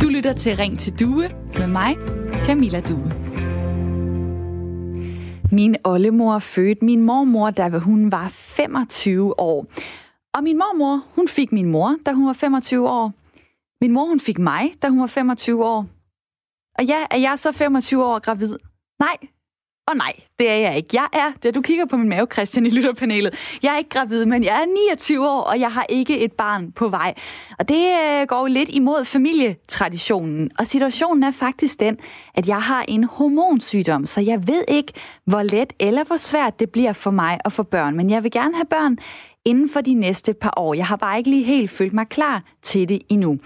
Du lytter til Ring til Due med mig, Camilla Due. Min oldemor fødte min mormor, da hun var 25 år. Og min mormor, hun fik min mor, da hun var 25 år. Min mor, hun fik mig, da hun var 25 år. Og ja, er jeg så 25 år gravid? Nej, og nej, det er jeg ikke. Jeg er, da du kigger på min mave, Christian, i lytterpanelet, jeg er ikke gravid, men jeg er 29 år, og jeg har ikke et barn på vej. Og det øh, går jo lidt imod familietraditionen. Og situationen er faktisk den, at jeg har en hormonsygdom, så jeg ved ikke, hvor let eller hvor svært det bliver for mig at få børn. Men jeg vil gerne have børn inden for de næste par år. Jeg har bare ikke lige helt følt mig klar til det endnu.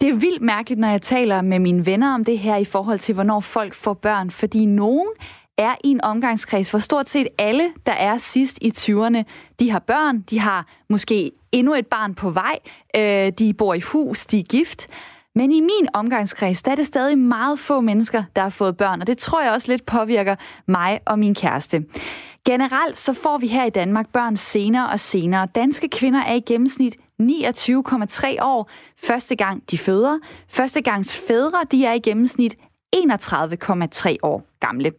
Det er vildt mærkeligt, når jeg taler med mine venner om det her i forhold til, hvornår folk får børn, fordi nogen er i en omgangskreds, hvor stort set alle, der er sidst i 20'erne, de har børn, de har måske endnu et barn på vej, øh, de bor i hus, de er gift. Men i min omgangskreds, der er det stadig meget få mennesker, der har fået børn, og det tror jeg også lidt påvirker mig og min kæreste. Generelt så får vi her i Danmark børn senere og senere. Danske kvinder er i gennemsnit 29,3 år første gang de føder. Første gangs fædre, de er i gennemsnit 31,3 år gamle.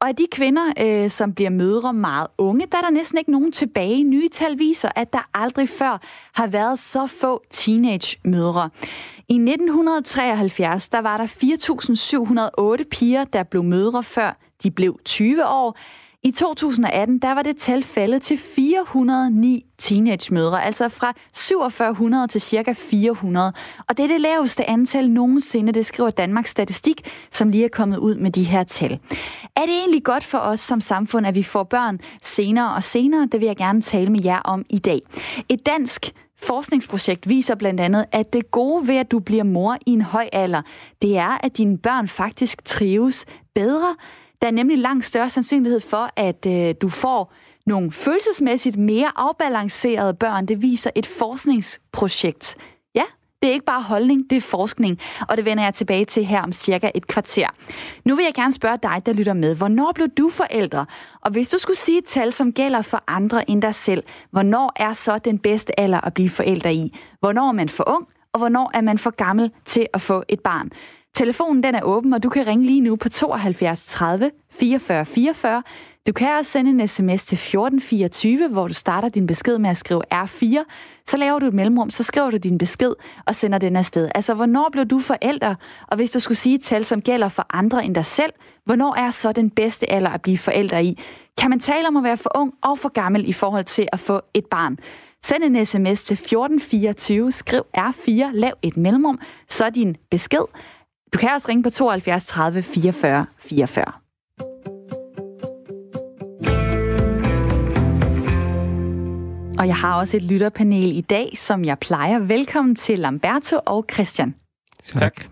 Og af de kvinder, øh, som bliver mødre meget unge, der er der næsten ikke nogen tilbage. Nye tal viser, at der aldrig før har været så få teenage-mødre. I 1973, der var der 4.708 piger, der blev mødre, før de blev 20 år. I 2018, der var det tal faldet til 409 teenage-mødre, altså fra 4700 til cirka 400. Og det er det laveste antal nogensinde, det skriver Danmarks Statistik, som lige er kommet ud med de her tal. Er det egentlig godt for os som samfund, at vi får børn senere og senere? Det vil jeg gerne tale med jer om i dag. Et dansk Forskningsprojekt viser blandt andet, at det gode ved, at du bliver mor i en høj alder, det er, at dine børn faktisk trives bedre, der er nemlig langt større sandsynlighed for, at øh, du får nogle følelsesmæssigt mere afbalancerede børn. Det viser et forskningsprojekt. Ja, det er ikke bare holdning, det er forskning, og det vender jeg tilbage til her om cirka et kvarter. Nu vil jeg gerne spørge dig, der lytter med. Hvornår blev du forældre? Og hvis du skulle sige et tal, som gælder for andre end dig selv, hvornår er så den bedste alder at blive forældre i? Hvornår er man for ung, og hvornår er man for gammel til at få et barn? Telefonen den er åben, og du kan ringe lige nu på 72 30 44 44. Du kan også sende en sms til 1424, hvor du starter din besked med at skrive R4. Så laver du et mellemrum, så skriver du din besked og sender den afsted. Altså, hvornår blev du forælder? Og hvis du skulle sige et tal, som gælder for andre end dig selv, hvornår er så den bedste alder at blive forælder i? Kan man tale om at være for ung og for gammel i forhold til at få et barn? Send en sms til 1424, skriv R4, lav et mellemrum, så din besked. Du kan også ringe på 72 30 44 44. Og jeg har også et lytterpanel i dag, som jeg plejer. Velkommen til Lamberto og Christian. Tak.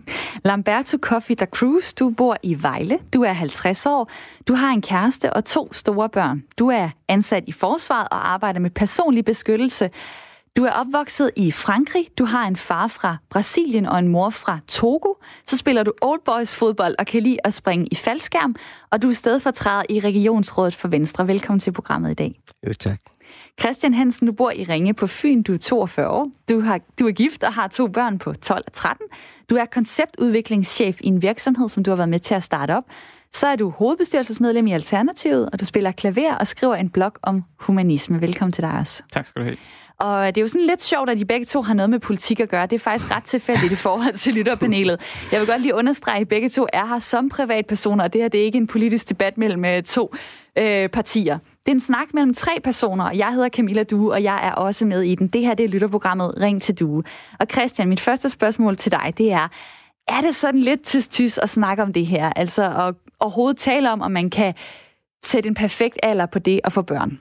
Lamberto Coffee da Cruz, du bor i Vejle. Du er 50 år. Du har en kæreste og to store børn. Du er ansat i forsvaret og arbejder med personlig beskyttelse. Du er opvokset i Frankrig, du har en far fra Brasilien og en mor fra Togo, så spiller du old boys fodbold og kan lide at springe i faldskærm, og du er stedfortræder i Regionsrådet for Venstre. Velkommen til programmet i dag. Jo, tak. Christian Hansen, du bor i Ringe på Fyn, du er 42 år, du, har, du er gift og har to børn på 12 og 13. Du er konceptudviklingschef i en virksomhed, som du har været med til at starte op. Så er du hovedbestyrelsesmedlem i Alternativet, og du spiller klaver og skriver en blog om humanisme. Velkommen til dig også. Tak skal du have. Og det er jo sådan lidt sjovt, at de begge to har noget med politik at gøre. Det er faktisk ret tilfældigt i forhold til lytterpanelet. Jeg vil godt lige understrege, at begge to er her som privatpersoner, og det her det er ikke en politisk debat mellem øh, to øh, partier. Det er en snak mellem tre personer, og jeg hedder Camilla Due, og jeg er også med i den. Det her det er lytterprogrammet Ring til Due. Og Christian, mit første spørgsmål til dig, det er, er det sådan lidt tyst-tyst at snakke om det her? Altså at overhovedet tale om, om man kan sætte en perfekt alder på det at få børn?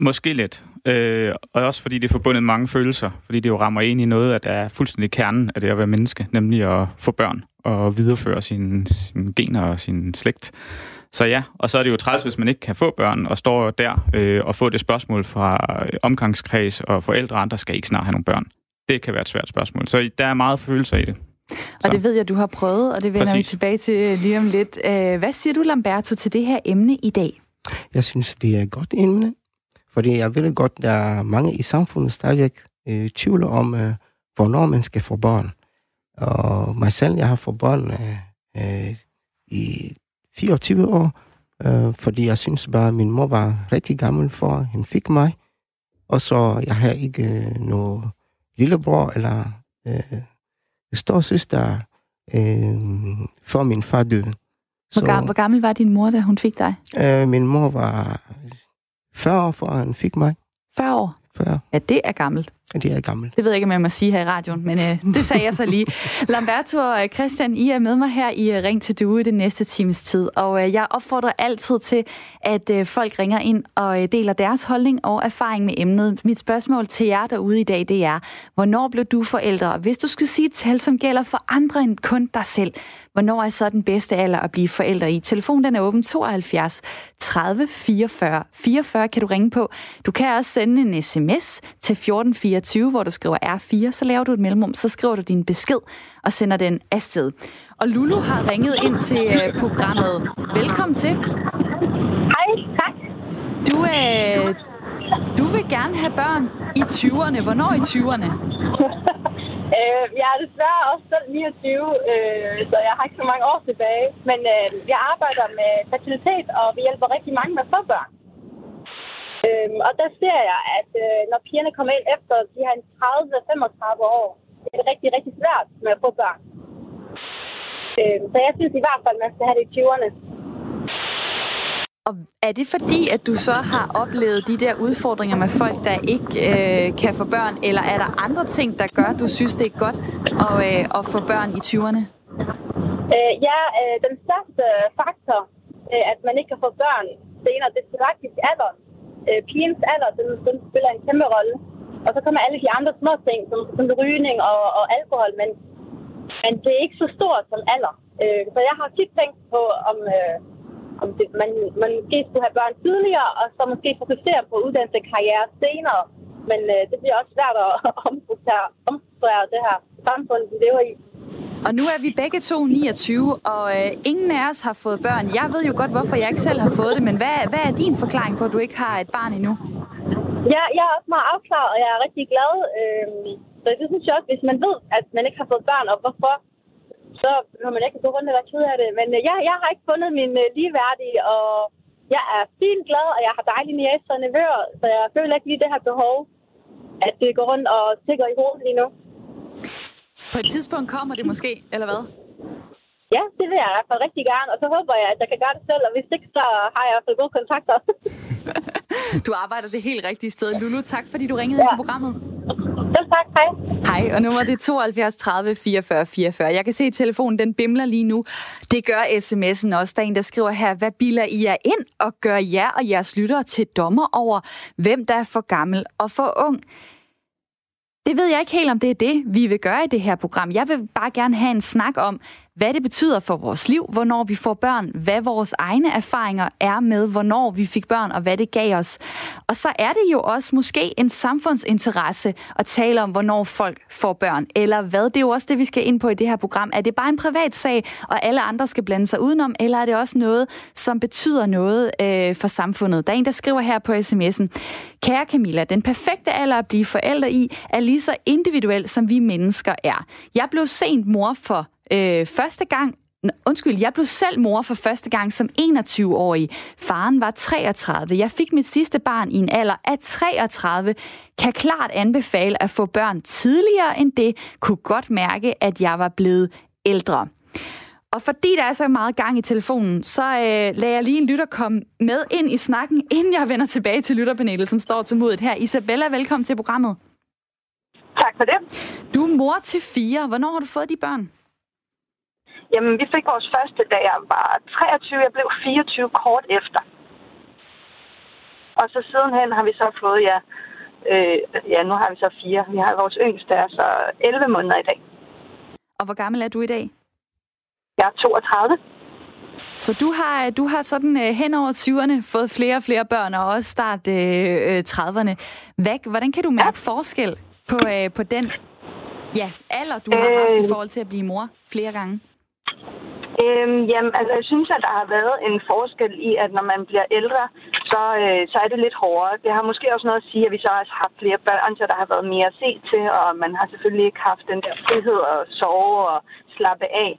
Måske lidt. Øh, og også fordi det er forbundet med mange følelser. Fordi det jo rammer ind i noget, at der er fuldstændig kernen af det at være menneske. Nemlig at få børn og videreføre sine, sin gener og sin slægt. Så ja, og så er det jo træls, hvis man ikke kan få børn og står der øh, og får det spørgsmål fra omgangskreds og forældre og andre skal ikke snart have nogle børn. Det kan være et svært spørgsmål. Så der er meget følelser i det. Så. Og det ved jeg, du har prøvet, og det vender Præcis. vi tilbage til lige om lidt. Hvad siger du, Lamberto, til det her emne i dag? Jeg synes, det er et godt emne, Fordi jeg ved godt, der er mange i samfundet stadigvæk øh, tvivler om, øh, hvornår man skal få børn. Og mig selv, jeg har fået børn øh, øh, i 24 år, øh, fordi jeg synes bare, at min mor var rigtig gammel for, at hun fik mig. Og så jeg har ikke øh, nogen lillebror eller øh, stor søster, øh, før min far døde. Hvor, gammel, hvor gammel var din mor, da hun fik dig? Øh, min mor var 40 år, før han fik mig. 40 år? 40. Ja, det er gammelt. Det er gammelt. Det ved jeg ikke, om jeg må sige her i radioen, men øh, det sagde jeg så lige. Lamberto og Christian, I er med mig her i øh, Ring til Due i den næste times tid, og øh, jeg opfordrer altid til, at øh, folk ringer ind og øh, deler deres holdning og erfaring med emnet. Mit spørgsmål til jer derude i dag, det er, hvornår blev du forældre? Hvis du skulle sige et tal, som gælder for andre end kun dig selv, Hvornår er så den bedste alder at blive forældre i? Telefonen den er åben 72 30 44 44 kan du ringe på. Du kan også sende en sms til 1424, hvor du skriver R4, så laver du et mellemrum, så skriver du din besked og sender den afsted. Og Lulu har ringet ind til øh, programmet. Velkommen til. Hej, tak. Du, øh, du vil gerne have børn i 20'erne. Hvornår i 20'erne? Øh, jeg er desværre også selv 29, øh, så jeg har ikke så mange år tilbage. Men øh, jeg arbejder med fertilitet, og vi hjælper rigtig mange med få børn. Øh, og der ser jeg, at øh, når pigerne kommer ind efter de her 30-35 år, det er det rigtig, rigtig svært med at få børn. Øh, så jeg synes i hvert fald, at man skal have det i 20'erne. Og er det fordi, at du så har oplevet de der udfordringer med folk, der ikke øh, kan få børn, eller er der andre ting, der gør, at du synes, det er godt at, øh, at få børn i 20'erne? Øh, ja, øh, den største faktor, øh, at man ikke kan få børn senere, det er faktisk alder. Øh, pigens alder, den, den spiller en kæmpe rolle. Og så kommer alle de andre små ting, som, som rygning og, og alkohol, men, men det er ikke så stort som alder. Øh, så jeg har tit tænkt på, om... Øh, om det, man, man måske skulle have børn tidligere, og så måske fokusere på uddannelse og karriere senere. Men øh, det bliver også svært at omstrukturere det her samfund, vi lever i. Og nu er vi begge to 29, og øh, ingen af os har fået børn. Jeg ved jo godt, hvorfor jeg ikke selv har fået det, men hvad, hvad er din forklaring på, at du ikke har et barn endnu? Ja, jeg er også meget afklaret, og jeg er rigtig glad. Øh, så det synes jeg også, hvis man ved, at man ikke har fået børn, og hvorfor, så når man ikke gå rundt og være ked af det. Men øh, jeg, jeg har ikke fundet min øh, ligeværdige, og jeg er fint glad, og jeg har dejlige næser og nevøer, så jeg føler ikke lige det her behov, at det går rundt og tigger i hovedet lige nu. På et tidspunkt kommer det måske, eller hvad? Ja, det vil jeg i hvert fald rigtig gerne, og så håber jeg, at jeg kan gøre det selv, og hvis ikke, så har jeg i hvert fald gode kontakter. du arbejder det helt rigtige sted. Lulu, tak fordi du ringede ja. ind til programmet. Selv tak, hej. Hej, og nummer det er 72 30 44 44. Jeg kan se, at telefonen den bimler lige nu. Det gør sms'en også. Der er en, der skriver her, hvad biler I jer ind og gør jer og jeres lyttere til dommer over, hvem der er for gammel og for ung? Det ved jeg ikke helt, om det er det, vi vil gøre i det her program. Jeg vil bare gerne have en snak om, hvad det betyder for vores liv, hvornår vi får børn, hvad vores egne erfaringer er med, hvornår vi fik børn, og hvad det gav os. Og så er det jo også måske en samfundsinteresse at tale om, hvornår folk får børn, eller hvad. Det er jo også det, vi skal ind på i det her program. Er det bare en privat sag, og alle andre skal blande sig udenom, eller er det også noget, som betyder noget øh, for samfundet? Der er en, der skriver her på sms'en. Kære Camilla, den perfekte alder at blive forældre i er lige så individuel, som vi mennesker er. Jeg blev sent mor for øh, første gang Undskyld, jeg blev selv mor for første gang som 21-årig. Faren var 33. Jeg fik mit sidste barn i en alder af 33. Kan klart anbefale at få børn tidligere end det. Kunne godt mærke, at jeg var blevet ældre. Og fordi der er så meget gang i telefonen, så øh, lader jeg lige en lytter komme med ind i snakken, inden jeg vender tilbage til lytterpanelet, som står til modet her. Isabella, velkommen til programmet. Tak for det. Du er mor til fire. Hvornår har du fået de børn? Jamen, vi fik vores første, da jeg var 23. Jeg blev 24 kort efter. Og så sidenhen har vi så fået, ja, øh, ja, nu har vi så fire. Vi har vores yngste, er så 11 måneder i dag. Og hvor gammel er du i dag? Jeg er 32. Så du har, du har sådan øh, hen over 20'erne fået flere og flere børn, og også start øh, 30'erne. Øh, Hvad, hvordan kan du mærke ja. forskel på, øh, på den ja, alder, du har øh, haft i øh. forhold til at blive mor flere gange? Øhm, jamen, altså, jeg synes, at der har været en forskel i, at når man bliver ældre, så, øh, så er det lidt hårdere. Det har måske også noget at sige, at vi så har haft flere børn, så der har været mere at se til, og man har selvfølgelig ikke haft den der frihed at sove og slappe af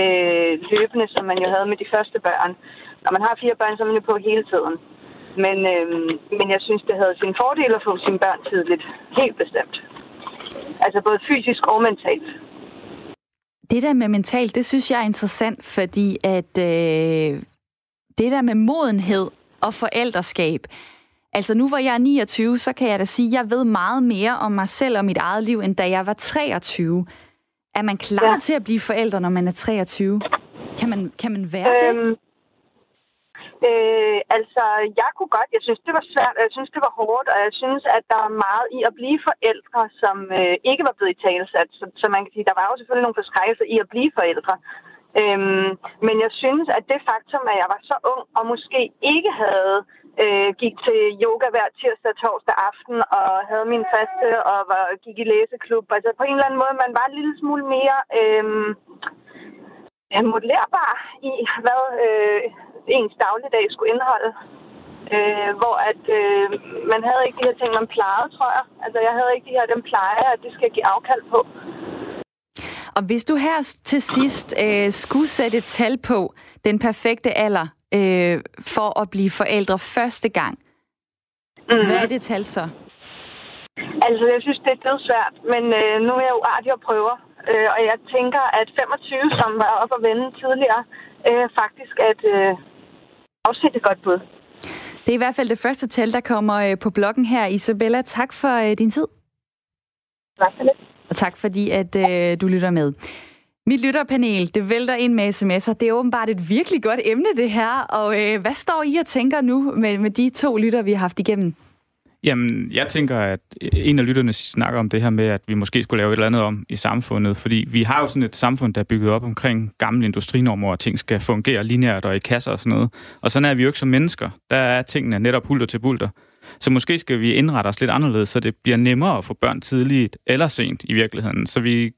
øh, løbende, som man jo havde med de første børn. Når man har fire børn, så er man jo på hele tiden. Men, øh, men jeg synes, det havde sin fordel at få sine børn tidligt. Helt bestemt. Altså både fysisk og mentalt. Det der med mentalt, det synes jeg er interessant, fordi at øh, det der med modenhed og forældreskab, altså nu hvor jeg er 29, så kan jeg da sige, at jeg ved meget mere om mig selv og mit eget liv, end da jeg var 23. Er man klar ja. til at blive forældre, når man er 23? Kan man, kan man være øhm, det? Øh, altså, jeg kunne godt. Jeg synes, det var svært, jeg synes, det var hårdt, og jeg synes, at der er meget i at blive forældre, som øh, ikke var blevet i talesat. Så, så man kan sige, der var jo selvfølgelig nogle forskrækkelser i at blive forældre. Øhm, men jeg synes, at det faktum, at jeg var så ung, og måske ikke havde øh, gik til yoga hver tirsdag og torsdag aften, og havde min faste, og var, gik i læseklub. Altså på en eller anden måde, man var en lille smule mere... Øh, modellerbar i, hvad øh, ens dagligdag skulle indeholde. Øh, hvor at øh, man havde ikke de her ting, man plejede, tror jeg. Altså jeg havde ikke de her, den pleje, at det skal give afkald på. Og hvis du her til sidst øh, skulle sætte et tal på den perfekte alder øh, for at blive forældre første gang, mm. hvad er det tal så? Altså, jeg synes, det er svært, men øh, nu er jeg jo artig og prøver. Øh, og jeg tænker, at 25, som var op at vende tidligere, øh, faktisk et øh, afsæt et godt bud. Det er i hvert fald det første tal, der kommer øh, på bloggen her. Isabella, tak for øh, din tid. Tak for det. Og tak fordi, at øh, du lytter med. Mit lytterpanel, det vælter ind med sms'er. Det er åbenbart et virkelig godt emne, det her. Og øh, hvad står I og tænker nu med, med de to lytter, vi har haft igennem? Jamen, jeg tænker, at en af lytterne snakker om det her med, at vi måske skulle lave et eller andet om i samfundet, fordi vi har jo sådan et samfund, der er bygget op omkring gamle industrinormer, og ting skal fungere lineært og i kasser og sådan noget. Og sådan er vi jo ikke som mennesker. Der er tingene netop hulter til bulter. Så måske skal vi indrette os lidt anderledes, så det bliver nemmere at få børn tidligt eller sent i virkeligheden. Så vi,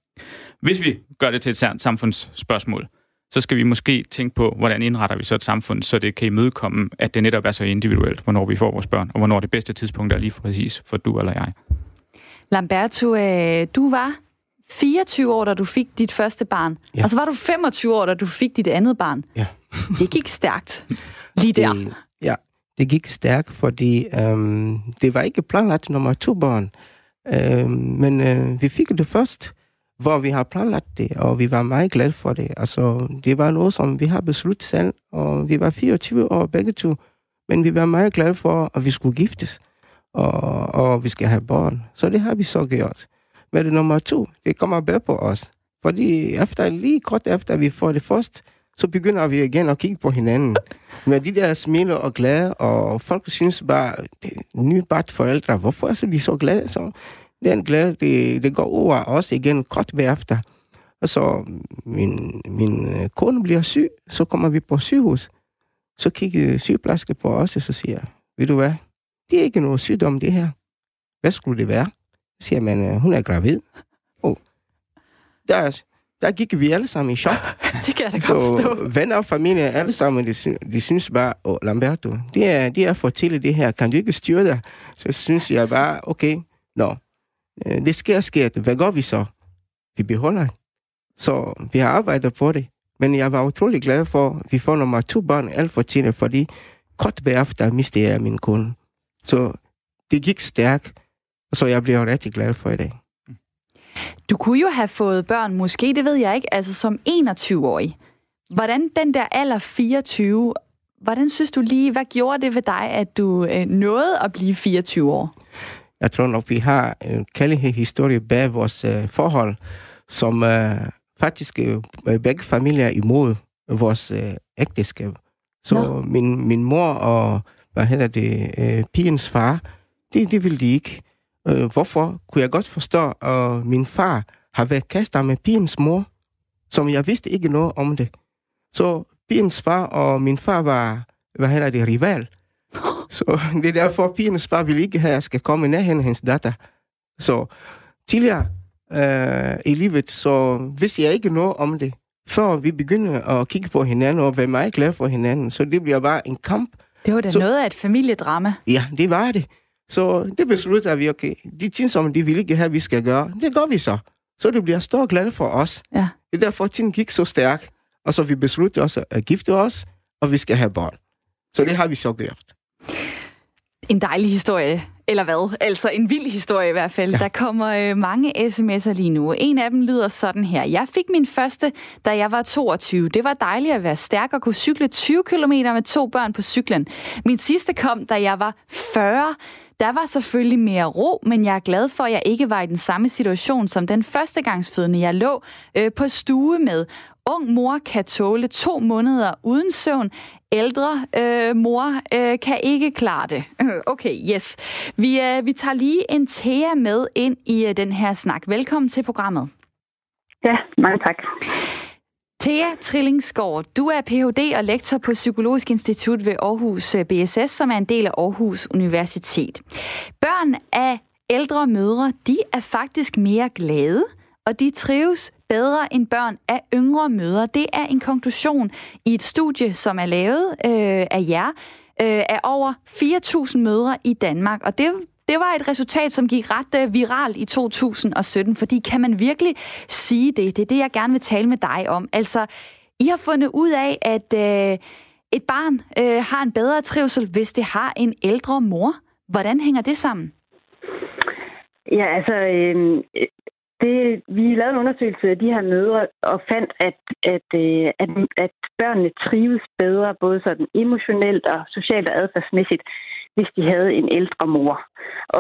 hvis vi gør det til et samfundsspørgsmål, så skal vi måske tænke på, hvordan indretter vi så et samfund, så det kan imødekomme, at det netop er så individuelt, hvornår vi får vores børn, og hvornår det bedste tidspunkt er lige for præcis for du eller jeg. Lamberto, øh, du var 24 år, da du fik dit første barn, ja. og så var du 25 år, da du fik dit andet barn. Ja. det gik stærkt. Lige der. Det, ja, det gik stærkt, fordi øhm, det var ikke planlagt nummer to barn. Øhm, men øh, vi fik det først, hvor vi har planlagt det, og vi var meget glade for det. Altså, det var noget, som vi har besluttet selv, og vi var 24 år begge to, men vi var meget glade for, at vi skulle giftes, og, og vi skal have børn. Så det har vi så gjort. Men det nummer to, det kommer bedre på os. Fordi efter, lige kort efter, vi får det først, så begynder vi igen at kigge på hinanden. Med de der smiler og glade, og folk synes bare, det er nybart forældre, hvorfor er så de så glade? Så den glæde, det, det går over også igen kort efter. Og så min, min øh, kone bliver syg, så kommer vi på sygehus. Så kigger sygeplejerske på os, og så siger ved du hvad, det er ikke noget sygdom, det her. Hvad skulle det være? Så siger man, øh, hun er gravid. Oh. Der, der gik vi alle sammen i chok. det kan jeg da godt forstå. venner og familie, alle sammen, de, de synes bare, oh, Lamberto, det er, det er for til det her, kan du ikke styre det? Så synes jeg bare, okay, nå, Øh, det sker sker. Hvad gør vi så? Vi beholder Så vi har arbejdet på det. Men jeg var utrolig glad for, at vi får nummer to børn alt for tidligt, fordi kort bagefter mistede jeg min kone. Så det gik stærkt, så jeg bliver rigtig glad for i dag. Du kunne jo have fået børn, måske, det ved jeg ikke, altså som 21-årig. Hvordan den der alder 24, hvordan synes du lige, hvad gjorde det ved dig, at du øh, nåede at blive 24 år? Jeg tror nok, vi har en kærlighedshistorie bag vores uh, forhold, som uh, faktisk uh, begge familier er imod vores uh, ægteskab. Så no. min, min mor og, hvad hedder det, uh, pigens far, det, det ville de ikke. Uh, hvorfor? Kunne jeg godt forstå, at min far har været kastet med pigens mor, som jeg vidste ikke noget om det. Så pigens far og min far var, hvad hedder det, rival. Så det er derfor, at pigernes far vil ikke have, at jeg skal komme ned af hendes datter. Så tidligere øh, i livet, så vidste jeg ikke noget om det. Før vi begyndte at kigge på hinanden og være meget glade for hinanden. Så det bliver bare en kamp Det var da så, noget af et familiedrama. Ja, det var det. Så det besluttede vi, okay, de ting, som de ville ikke have, vi skal gøre, det gør vi så. Så det bliver stor glad for os. Ja. Det er derfor, at tiden gik så stærkt. Og så vi besluttede også at gifte os, og vi skal have børn. Så det har vi så gjort. En dejlig historie. Eller hvad? Altså en vild historie i hvert fald. Ja. Der kommer øh, mange sms'er lige nu. En af dem lyder sådan her. Jeg fik min første, da jeg var 22. Det var dejligt at være stærk og kunne cykle 20 km med to børn på cyklen. Min sidste kom, da jeg var 40. Der var selvfølgelig mere ro, men jeg er glad for, at jeg ikke var i den samme situation som den førstegangsfødende, jeg lå øh, på stue med. Ung mor kan tåle to måneder uden søvn. Ældre øh, mor øh, kan ikke klare det. Okay, yes. Vi, øh, vi tager lige en Thea med ind i øh, den her snak. Velkommen til programmet. Ja, mange tak. Thea Trillingsgaard, du er Ph.D. og lektor på Psykologisk Institut ved Aarhus øh, BSS, som er en del af Aarhus Universitet. Børn af ældre mødre, de er faktisk mere glade, og de trives bedre end børn af yngre mødre. Det er en konklusion i et studie, som er lavet øh, af jer, øh, af over 4.000 mødre i Danmark. Og det, det var et resultat, som gik ret øh, viralt i 2017, fordi kan man virkelig sige det? Det er det, jeg gerne vil tale med dig om. Altså, I har fundet ud af, at øh, et barn øh, har en bedre trivsel, hvis det har en ældre mor. Hvordan hænger det sammen? Ja, altså, øh, det, vi lavede en undersøgelse af de her mødre og fandt, at, at, øh, at, at børnene trives bedre, både sådan emotionelt og socialt og adfærdsmæssigt, hvis de havde en ældre mor.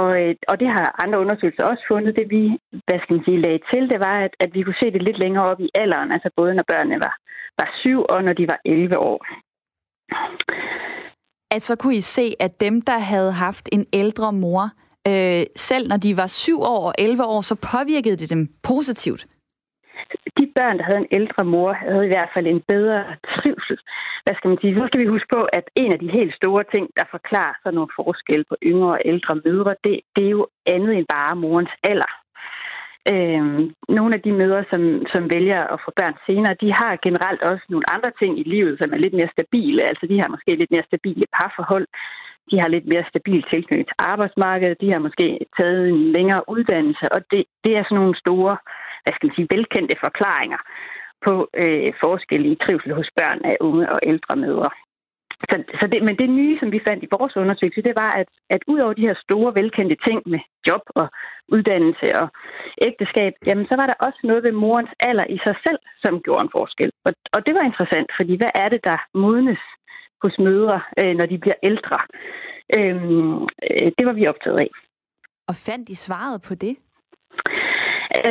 Og, øh, og det har andre undersøgelser også fundet. Det vi hvad skal man sige, lagde til, det var, at, at vi kunne se det lidt længere op i alderen, altså både når børnene var, var syv og når de var 11 år. At så kunne I se, at dem, der havde haft en ældre mor, øh, selv når de var 7 år og 11 år, så påvirkede det dem positivt? De børn, der havde en ældre mor, havde i hvert fald en bedre trivsel. Hvad skal man sige? Så skal vi huske på, at en af de helt store ting, der forklarer sådan nogle forskelle på yngre og ældre mødre, det, det er jo andet end bare morens alder. Øhm, nogle af de mødre, som, som vælger at få børn senere, de har generelt også nogle andre ting i livet, som er lidt mere stabile. Altså de har måske lidt mere stabile parforhold de har lidt mere stabil tilknytning til arbejdsmarkedet, de har måske taget en længere uddannelse, og det, det er sådan nogle store, hvad skal man sige, velkendte forklaringer på øh, forskellige trivsel hos børn af unge og ældre mødre. Så, så det, men det nye, som vi fandt i vores undersøgelse, det var, at, at ud over de her store, velkendte ting med job og uddannelse og ægteskab, jamen så var der også noget ved morens alder i sig selv, som gjorde en forskel. Og, og det var interessant, fordi hvad er det, der modnes hos mødre, øh, når de bliver ældre. Øhm, øh, det var vi optaget af. Og fandt I svaret på det?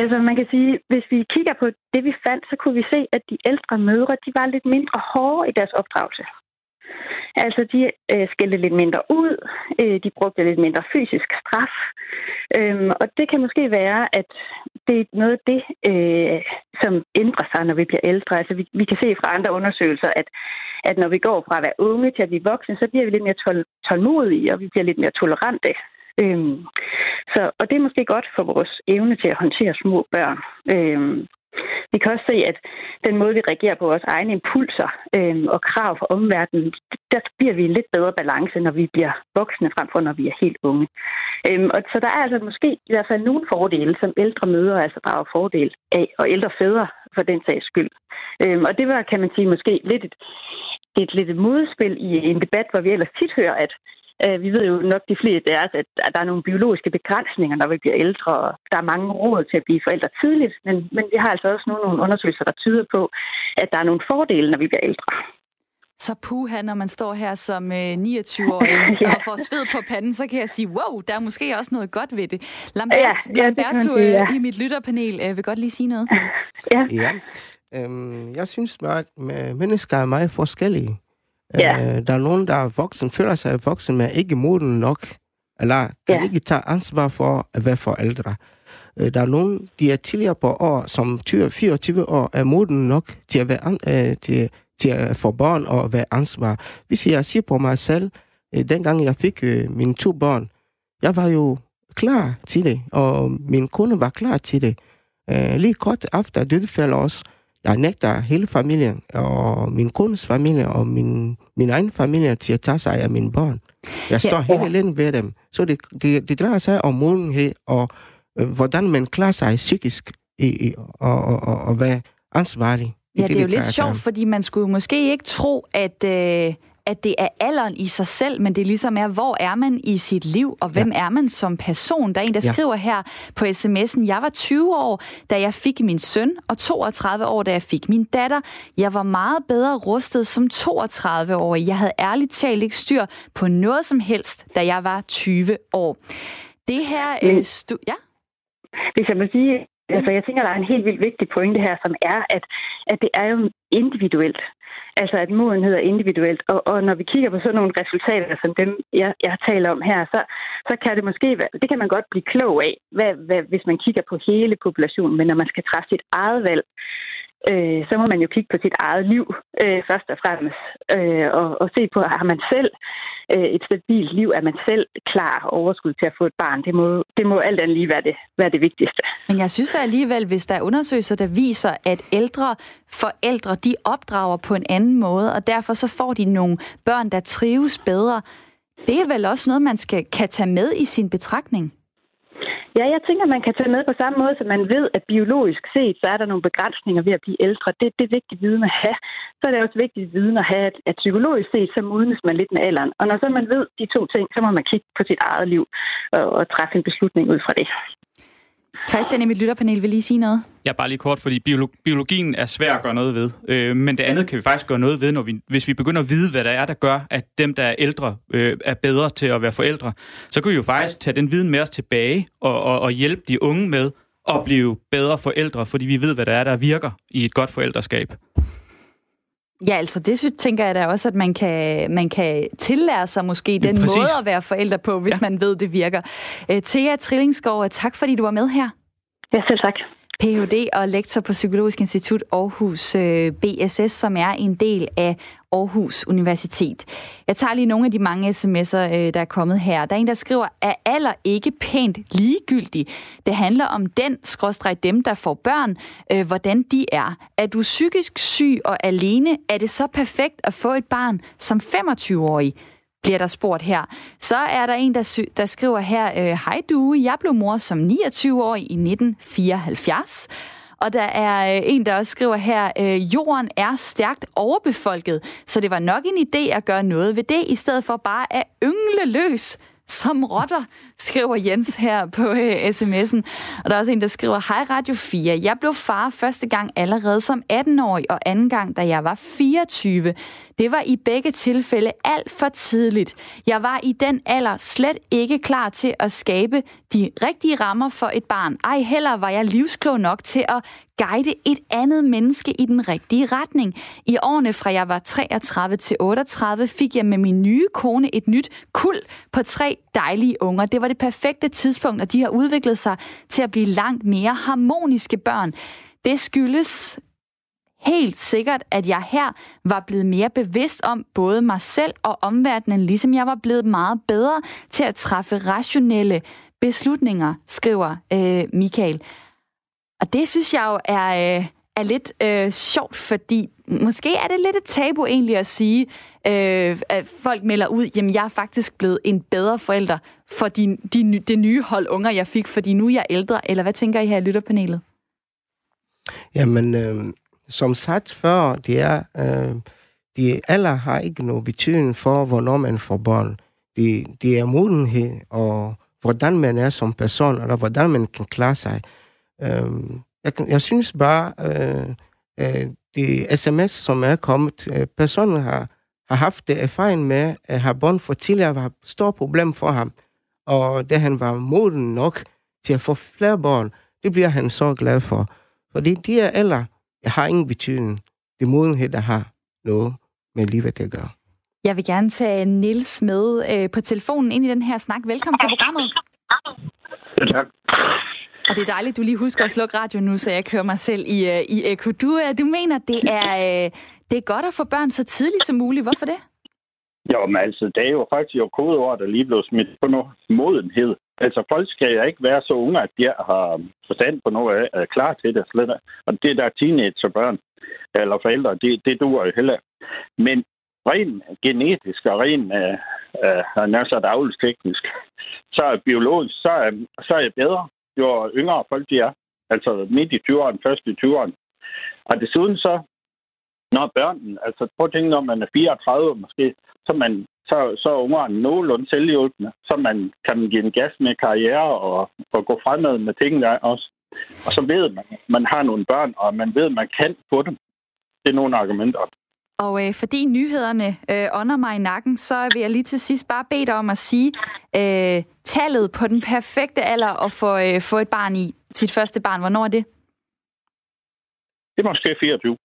Altså man kan sige, hvis vi kigger på det, vi fandt, så kunne vi se, at de ældre mødre, de var lidt mindre hårde i deres opdragelse. Altså, de øh, skældte lidt mindre ud, øh, de brugte lidt mindre fysisk straf, øhm, og det kan måske være, at det er noget af det, øh, som ændrer sig, når vi bliver ældre. Altså, vi, vi kan se fra andre undersøgelser, at, at når vi går fra at være unge til at blive voksne, så bliver vi lidt mere tol- tålmodige, og vi bliver lidt mere tolerante. Øhm, så, og det er måske godt for vores evne til at håndtere små børn. Øhm, vi kan også se, at den måde, vi reagerer på vores egne impulser øh, og krav fra omverdenen, der bliver vi en lidt bedre balance, når vi bliver voksne, frem for når vi er helt unge. Øh, og så der er altså måske i hvert fald nogle fordele, som ældre mødre altså drager fordel af, og ældre fædre for den sags skyld. Øh, og det var, kan man sige, måske lidt et, et lidt et modspil i en debat, hvor vi ellers tit hører, at Øh, vi ved jo nok de fleste af os, at der er nogle biologiske begrænsninger, når vi bliver ældre, og der er mange råd til at blive forældre tidligt, men, men vi har altså også nogle, nogle undersøgelser, der tyder på, at der er nogle fordele, når vi bliver ældre. Så puha, når man står her som 29-årig øh, ja. og får sved på panden, så kan jeg sige, wow, der er måske også noget godt ved det. Lambert, ja, ja, Lamberto det ja. i mit lytterpanel vil godt lige sige noget. Ja. ja. Øhm, jeg synes, at mennesker er meget forskellige. Ja. Øh, der er nogen, der er voksen, føler sig voksen, men ikke moden nok, eller kan ja. ikke tage ansvar for at være forældre. Øh, der er nogen, de er tidligere på år, som 20, 24 år, er moden nok til at, være, øh, til, til at få børn og være ansvar. Hvis jeg siger på mig selv, øh, dengang jeg fik øh, mine to børn, jeg var jo klar til det, og min kone var klar til det. Øh, lige kort efter dødsfald også, jeg nægter hele familien, og min kones familie, og min, min egen familie til at tage sig af mine børn. Jeg står ja. hele lidt ved dem. Så det, det, det drejer sig om modenhed, og øh, hvordan man klarer sig psykisk, i, i, og, og, og, og være ansvarlig. Ja, det, det er jo lidt sjovt, fordi man skulle måske ikke tro, at... Øh at det er alderen i sig selv, men det ligesom er, hvor er man i sit liv, og hvem ja. er man som person? Der er en, der ja. skriver her på sms'en, jeg var 20 år, da jeg fik min søn, og 32 år, da jeg fik min datter. Jeg var meget bedre rustet som 32-årig. Jeg havde ærligt talt ikke styr på noget som helst, da jeg var 20 år. Det her... Øh, stu- ja? Hvis jeg må sige, Altså, jeg tænker, der er en helt vildt vigtig pointe her, som er, at, at det er jo individuelt. Altså, at modenhed er individuelt. Og, og når vi kigger på sådan nogle resultater, som dem, jeg, jeg taler om her, så, så kan det måske være, det kan man godt blive klog af, hvad, hvad, hvis man kigger på hele populationen. Men når man skal træffe sit eget valg, øh, så må man jo kigge på sit eget liv øh, først og fremmest, øh, og, og se på, har man selv øh, et stabilt liv, er man selv klar og overskud til at få et barn. Det må, det må alt andet lige være det, være det vigtigste. Men jeg synes da alligevel, hvis der er undersøgelser, der viser, at ældre forældre, de opdrager på en anden måde, og derfor så får de nogle børn, der trives bedre. Det er vel også noget, man skal, kan tage med i sin betragtning? Ja, jeg tænker, man kan tage med på samme måde, som man ved, at biologisk set, så er der nogle begrænsninger ved at blive ældre. Det, det er vigtigt viden at have. Så er det også vigtigt viden at have, at, at psykologisk set, så modnes man lidt med alderen. Og når så man ved de to ting, så må man kigge på sit eget liv og, og træffe en beslutning ud fra det. Christian i mit lytterpanel vil lige sige noget. Ja, bare lige kort, fordi biologien er svær at gøre noget ved. Øh, men det andet kan vi faktisk gøre noget ved, når vi, hvis vi begynder at vide, hvad der er, der gør, at dem, der er ældre, øh, er bedre til at være forældre. Så kan vi jo faktisk tage den viden med os tilbage og, og, og hjælpe de unge med at blive bedre forældre, fordi vi ved, hvad der er, der virker i et godt forældreskab. Ja, altså det synes, tænker jeg da også, at man kan, man kan tillære sig måske den Præcis. måde at være forældre på, hvis ja. man ved, det virker. Uh, Thea Trillingsgaard, tak fordi du var med her. Ja, selv tak. Ph.D. og lektor på Psykologisk Institut Aarhus øh, BSS, som er en del af Aarhus Universitet. Jeg tager lige nogle af de mange sms'er, øh, der er kommet her. Der er en, der skriver, er alder ikke pænt ligegyldig? Det handler om den, skråstreg dem, der får børn, øh, hvordan de er. Er du psykisk syg og alene, er det så perfekt at få et barn som 25-årig? Bliver der spurgt her. Så er der en, der, sy- der skriver her, øh, Hej du, jeg blev mor som 29 år i 1974. Og der er øh, en, der også skriver her, øh, jorden er stærkt overbefolket, så det var nok en idé at gøre noget ved det, i stedet for bare at yngle løs som rotter, skriver Jens her på øh, sms'en. Og der er også en, der skriver, Hej Radio 4. Jeg blev far første gang allerede som 18-årig, og anden gang, da jeg var 24. Det var i begge tilfælde alt for tidligt. Jeg var i den alder slet ikke klar til at skabe de rigtige rammer for et barn. Ej heller var jeg livsklog nok til at guide et andet menneske i den rigtige retning. I årene fra jeg var 33 til 38 fik jeg med min nye kone et nyt kul på tre dejlige unger. Det var det perfekte tidspunkt, og de har udviklet sig til at blive langt mere harmoniske børn. Det skyldes helt sikkert, at jeg her var blevet mere bevidst om både mig selv og omverdenen, ligesom jeg var blevet meget bedre til at træffe rationelle beslutninger, skriver øh, Michael. Og det synes jeg jo er, øh, er lidt øh, sjovt, fordi måske er det lidt et tabu egentlig at sige, øh, at folk melder ud, jamen jeg er faktisk blevet en bedre forælder for de, de, det nye hold unger, jeg fik, fordi nu er jeg ældre. Eller hvad tænker I her i lytterpanelet? Jamen, øh, som sagt før, det er, øh, de alder har ikke nogen betydning for, hvornår man får børn. Det, det er modenhed, og hvordan man er som person, eller hvordan man kan klare sig. Øh, jeg, jeg synes bare, øh, øh, de sms, som er kommet, øh, personen har, har haft erfaring med at have børn for tidligere, var et stort problem for ham. Og da han var moden nok til at få flere børn, det bliver han så glad for. Fordi de er alder, har ingen betydning. Det er modenhed, der har noget med livet at gøre. Jeg vil gerne tage Nils med øh, på telefonen ind i den her snak. Velkommen til programmet. Ja, tak. Og det er dejligt, du lige husker at slukke radio nu, så jeg kører mig selv i, uh, i eko. Du, uh, du mener, det er, uh, det er godt at få børn så tidligt som muligt. Hvorfor det? Jo, men altså, det er jo faktisk jo kodeord, der lige blev smidt på noget modenhed. Altså, folk skal jo ikke være så unge, at de har forstand på noget af, er klar til det slet. Og det der teenagerbørn eller forældre, det, det duer jo heller. Men rent genetisk og rent øh, øh, nærmest avlsteknisk, så er biologisk, så er, så er jeg bedre, jo yngre folk de er. Altså midt i 20'erne, først i 20'erne. Og desuden så, når børnene, altså prøv at tænke, når man er 34 måske, så man så, så er ungerne nogenlunde selvhjulpende, så man kan give en gas med karriere og, og gå fremad med tingene også. Og så ved man, at man har nogle børn, og man ved, at man kan få dem. Det er nogle argumenter. Og øh, fordi nyhederne øh, ånder mig i nakken, så vil jeg lige til sidst bare bede dig om at sige øh, tallet på den perfekte alder at få, øh, få et barn i, sit første barn. Hvornår er det? Det er måske 24.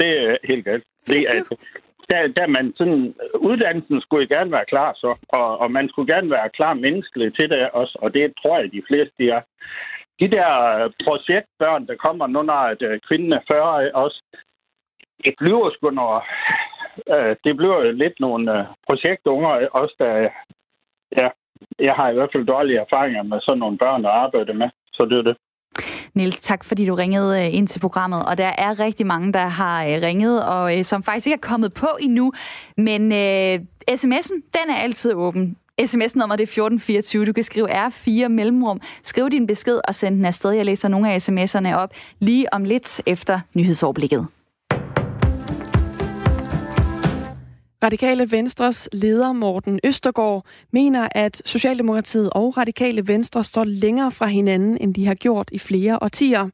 Det er helt galt. Det er, der, der man sådan, uddannelsen skulle gerne være klar så, og, og man skulle gerne være klar menneskeligt til det også, og det tror jeg, de fleste de er. De der projektbørn, der kommer nu, når at, uh, kvinden er 40 også, det bliver sgu når, uh, det bliver lidt nogle uh, projektunger også, der, ja, jeg har i hvert fald dårlige erfaringer med sådan nogle børn at arbejde med, så det er det. Niels, tak fordi du ringede øh, ind til programmet, og der er rigtig mange, der har øh, ringet, og øh, som faktisk ikke er kommet på endnu, men øh, sms'en, den er altid åben. SMS-nummer det er 1424. Du kan skrive R4 mellemrum. Skriv din besked og send den afsted. Jeg læser nogle af sms'erne op lige om lidt efter nyhedsoverblikket. Radikale Venstres leder Morten Østergaard mener, at Socialdemokratiet og Radikale Venstre står længere fra hinanden, end de har gjort i flere årtier.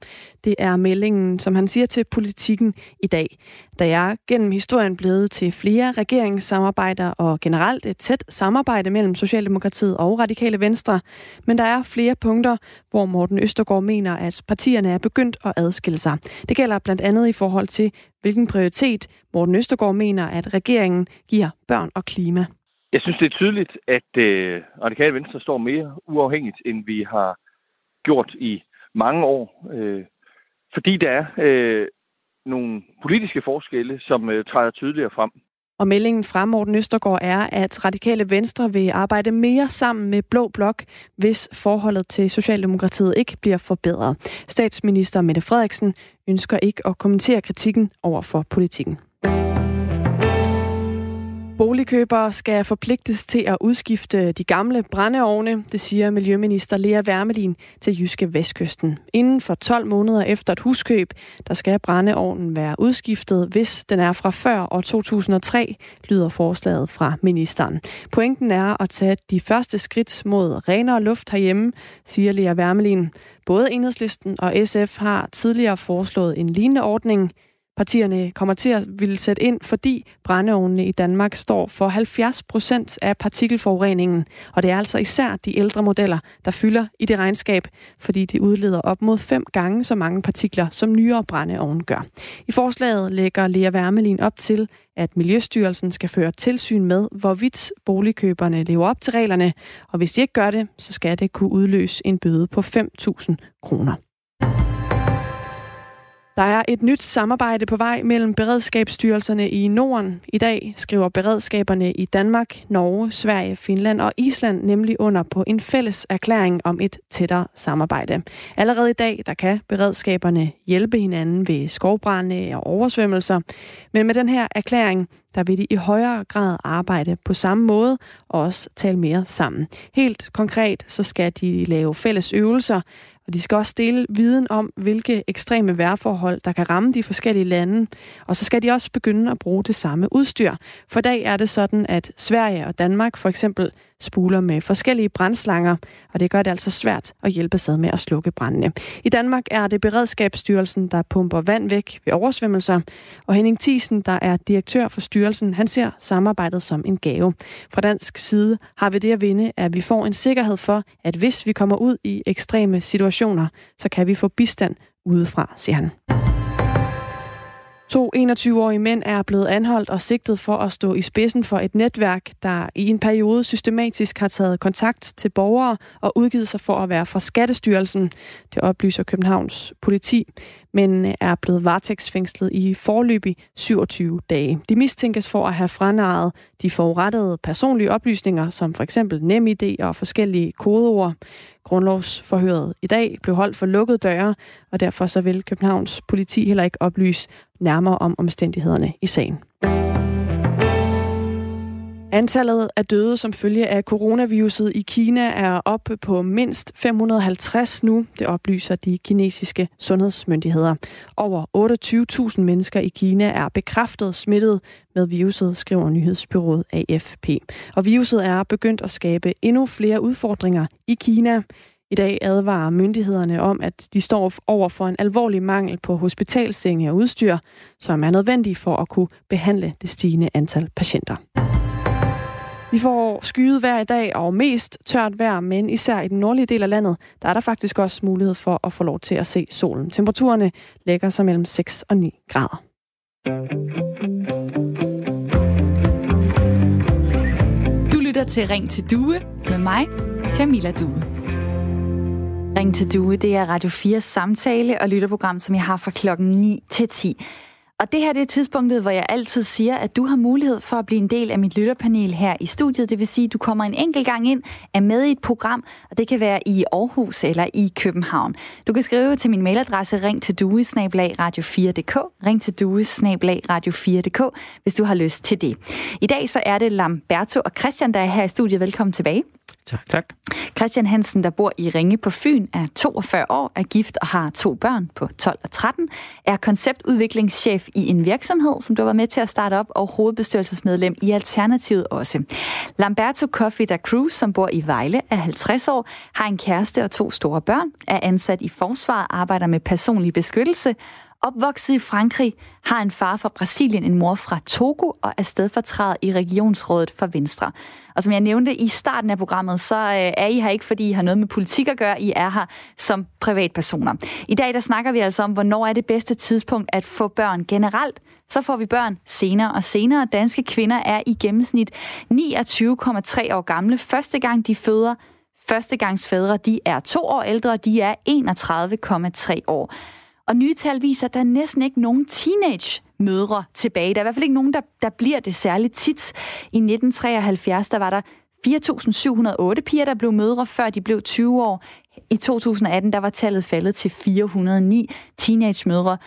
Det er meldingen, som han siger til politikken i dag. Der er gennem historien blevet til flere regeringssamarbejder og generelt et tæt samarbejde mellem Socialdemokratiet og Radikale Venstre. Men der er flere punkter, hvor Morten Østergaard mener, at partierne er begyndt at adskille sig. Det gælder blandt andet i forhold til, hvilken prioritet Morten Østergaard mener, at regeringen giver børn og klima. Jeg synes, det er tydeligt, at øh, Radikale Venstre står mere uafhængigt, end vi har gjort i mange år. Øh, fordi der er øh, nogle politiske forskelle, som øh, træder tydeligere frem. Og meldingen fra Morten Østergaard er, at Radikale Venstre vil arbejde mere sammen med Blå Blok, hvis forholdet til Socialdemokratiet ikke bliver forbedret. Statsminister Mette Frederiksen ønsker ikke at kommentere kritikken over for politikken. Boligkøbere skal forpligtes til at udskifte de gamle brændeovne, det siger Miljøminister Lea Wermelin til Jyske Vestkysten. Inden for 12 måneder efter et huskøb, der skal brændeovnen være udskiftet, hvis den er fra før år 2003, lyder forslaget fra ministeren. Pointen er at tage de første skridt mod renere luft herhjemme, siger Lea Wermelin. Både Enhedslisten og SF har tidligere foreslået en lignende ordning. Partierne kommer til at ville sætte ind, fordi brændeovnene i Danmark står for 70 procent af partikelforureningen. Og det er altså især de ældre modeller, der fylder i det regnskab, fordi de udleder op mod fem gange så mange partikler, som nyere brændeovne gør. I forslaget lægger Lea Wermelin op til, at Miljøstyrelsen skal føre tilsyn med, hvorvidt boligkøberne lever op til reglerne, og hvis de ikke gør det, så skal det kunne udløse en bøde på 5.000 kroner. Der er et nyt samarbejde på vej mellem beredskabsstyrelserne i Norden. I dag skriver beredskaberne i Danmark, Norge, Sverige, Finland og Island nemlig under på en fælles erklæring om et tættere samarbejde. Allerede i dag der kan beredskaberne hjælpe hinanden ved skovbrænde og oversvømmelser. Men med den her erklæring, der vil de i højere grad arbejde på samme måde og også tale mere sammen. Helt konkret så skal de lave fælles øvelser, og de skal også dele viden om, hvilke ekstreme vejrforhold, der kan ramme de forskellige lande. Og så skal de også begynde at bruge det samme udstyr. For i dag er det sådan, at Sverige og Danmark for eksempel spuler med forskellige brændslanger, og det gør det altså svært at hjælpe sig med at slukke brændene. I Danmark er det Beredskabsstyrelsen, der pumper vand væk ved oversvømmelser, og Henning Thiesen, der er direktør for styrelsen, han ser samarbejdet som en gave. Fra dansk side har vi det at vinde, at vi får en sikkerhed for, at hvis vi kommer ud i ekstreme situationer, så kan vi få bistand udefra, siger han. To 21-årige mænd er blevet anholdt og sigtet for at stå i spidsen for et netværk, der i en periode systematisk har taget kontakt til borgere og udgivet sig for at være fra Skattestyrelsen. Det oplyser Københavns politi, men øh, er blevet varetægtsfængslet i forløbig 27 dage. De mistænkes for at have franaret de forurettede personlige oplysninger, som for eksempel NemID og forskellige kodeord. Grundlovsforhøret i dag blev holdt for lukkede døre, og derfor så vil Københavns politi heller ikke oplyse nærmere om omstændighederne i sagen. Antallet af døde som følge af coronaviruset i Kina er oppe på mindst 550 nu, det oplyser de kinesiske sundhedsmyndigheder. Over 28.000 mennesker i Kina er bekræftet smittet med viruset, skriver nyhedsbyrået AFP. Og viruset er begyndt at skabe endnu flere udfordringer i Kina. I dag advarer myndighederne om, at de står over for en alvorlig mangel på hospitalsenge og udstyr, som er nødvendig for at kunne behandle det stigende antal patienter. Vi får skyet vejr i dag og mest tørt vejr, men især i den nordlige del af landet, der er der faktisk også mulighed for at få lov til at se solen. Temperaturerne lægger sig mellem 6 og 9 grader. Du lytter til Ring til Due med mig, Camilla Due. Ring til Due, det er Radio 4 samtale og lytterprogram, som jeg har fra klokken 9 til 10. Og det her det er tidspunktet, hvor jeg altid siger, at du har mulighed for at blive en del af mit lytterpanel her i studiet. Det vil sige, at du kommer en enkelt gang ind, er med i et program, og det kan være i Aarhus eller i København. Du kan skrive til min mailadresse ring til radio4.dk, ring til radio4.dk, hvis du har lyst til det. I dag så er det Lamberto og Christian, der er her i studiet. Velkommen tilbage. Tak. tak. Christian Hansen, der bor i Ringe på Fyn, er 42 år, er gift og har to børn på 12 og 13, er konceptudviklingschef i en virksomhed, som du har været med til at starte op, og hovedbestyrelsesmedlem i Alternativet også. Lamberto Coffee da Cruz, som bor i Vejle, er 50 år, har en kæreste og to store børn, er ansat i forsvaret, arbejder med personlig beskyttelse, Opvokset i Frankrig, har en far fra Brasilien, en mor fra Togo og er stedfortræder i regionsrådet for Venstre. Og som jeg nævnte i starten af programmet, så øh, er I her ikke, fordi I har noget med politik at gøre. I er her som privatpersoner. I dag der snakker vi altså om, hvornår er det bedste tidspunkt at få børn generelt. Så får vi børn senere og senere. Danske kvinder er i gennemsnit 29,3 år gamle, første gang de føder. Førstegangsfædre, de er to år ældre, de er 31,3 år. Og nye tal viser, at der er næsten ikke nogen teenage mødre tilbage. Der er i hvert fald ikke nogen, der, der bliver det særligt tit. I 1973, der var der 4.708 piger, der blev mødre, før de blev 20 år. I 2018, der var tallet faldet til 409 teenage-mødre,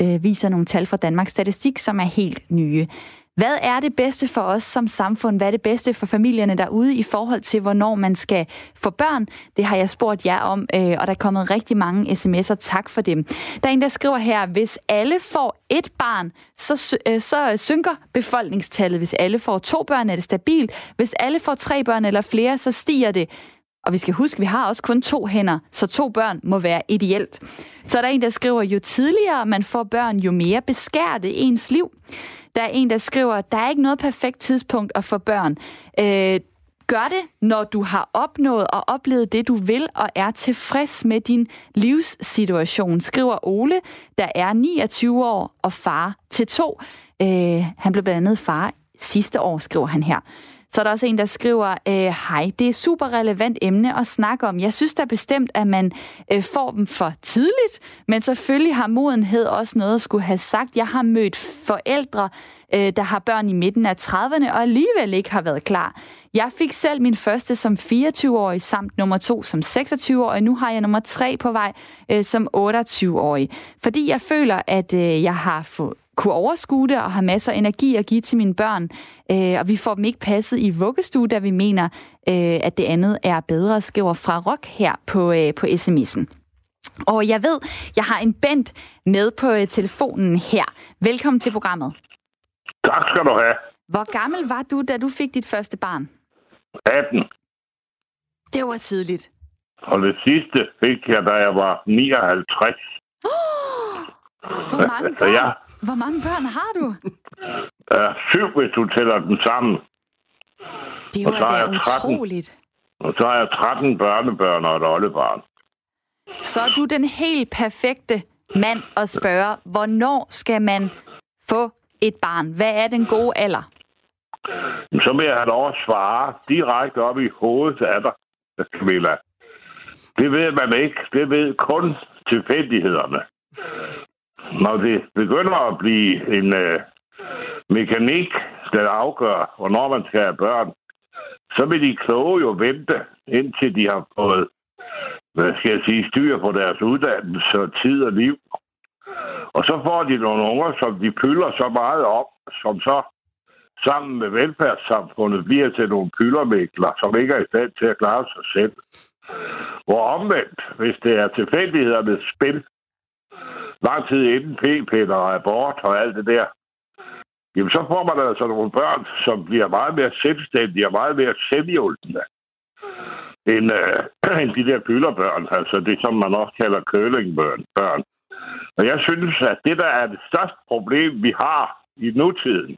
øh, viser nogle tal fra Danmarks Statistik, som er helt nye. Hvad er det bedste for os som samfund? Hvad er det bedste for familierne derude i forhold til, hvornår man skal få børn? Det har jeg spurgt jer om, øh, og der er kommet rigtig mange sms'er. Tak for dem. Der er en, der skriver her, hvis alle får et barn, så, øh, så synker befolkningstallet. Hvis alle får to børn, er det stabilt. Hvis alle får tre børn eller flere, så stiger det. Og vi skal huske, at vi har også kun to hænder, så to børn må være ideelt. Så er der en, der skriver, jo tidligere man får børn, jo mere beskærer det ens liv. Der er en, der skriver, der er ikke noget perfekt tidspunkt at få børn. Øh, gør det, når du har opnået og oplevet det, du vil, og er tilfreds med din livssituation, skriver Ole, der er 29 år og far til to. Øh, han blev blandt andet far sidste år, skriver han her. Så er der også en, der skriver, øh, hej, det er super relevant emne at snakke om. Jeg synes da bestemt, at man øh, får dem for tidligt, men selvfølgelig har modenhed også noget at skulle have sagt. Jeg har mødt forældre, øh, der har børn i midten af 30'erne, og alligevel ikke har været klar. Jeg fik selv min første som 24-årig, samt nummer to som 26-årig. Nu har jeg nummer tre på vej øh, som 28-årig. Fordi jeg føler, at øh, jeg har fået kunne overskue det og har masser af energi at give til mine børn. Øh, og vi får dem ikke passet i vuggestue, da vi mener, øh, at det andet er bedre, skriver fra Rock her på, øh, på sms'en. Og jeg ved, jeg har en Bent med på øh, telefonen her. Velkommen til programmet. Tak skal du have. Hvor gammel var du, da du fik dit første barn? 18. Det var tidligt. Og det sidste fik jeg, da jeg var 59. Oh, hvor mange børn? ja. Hvor mange børn har du? Ja, syv, hvis du tæller dem sammen. Det var da utroligt. Og så har jeg 13 børnebørn og et oldebarn. Så er du den helt perfekte mand at spørge, hvornår skal man få et barn? Hvad er den gode alder? Så vil jeg have lov at svare direkte op i hovedet af dig, Camilla. Det ved man ikke. Det ved kun tilfældighederne. Når det begynder at blive en øh, mekanik, der afgør, hvornår man skal have børn, så vil de kloge jo vente, indtil de har fået hvad skal jeg sige, styr på deres uddannelse og tid og liv. Og så får de nogle unger, som de pylder så meget op, som så sammen med velfærdssamfundet bliver til nogle pyldermægler, som ikke er i stand til at klare sig selv. Hvor omvendt, hvis det er tilfældighedernes spil, lang tid inden p-piller og abort og alt det der, jamen så får man altså nogle børn, som bliver meget mere selvstændige og meget mere selvhjulpende end, øh, end de der pylderbørn, altså det, som man også kalder kølingbørn. Børn. Og jeg synes, at det, der er det største problem, vi har i nutiden,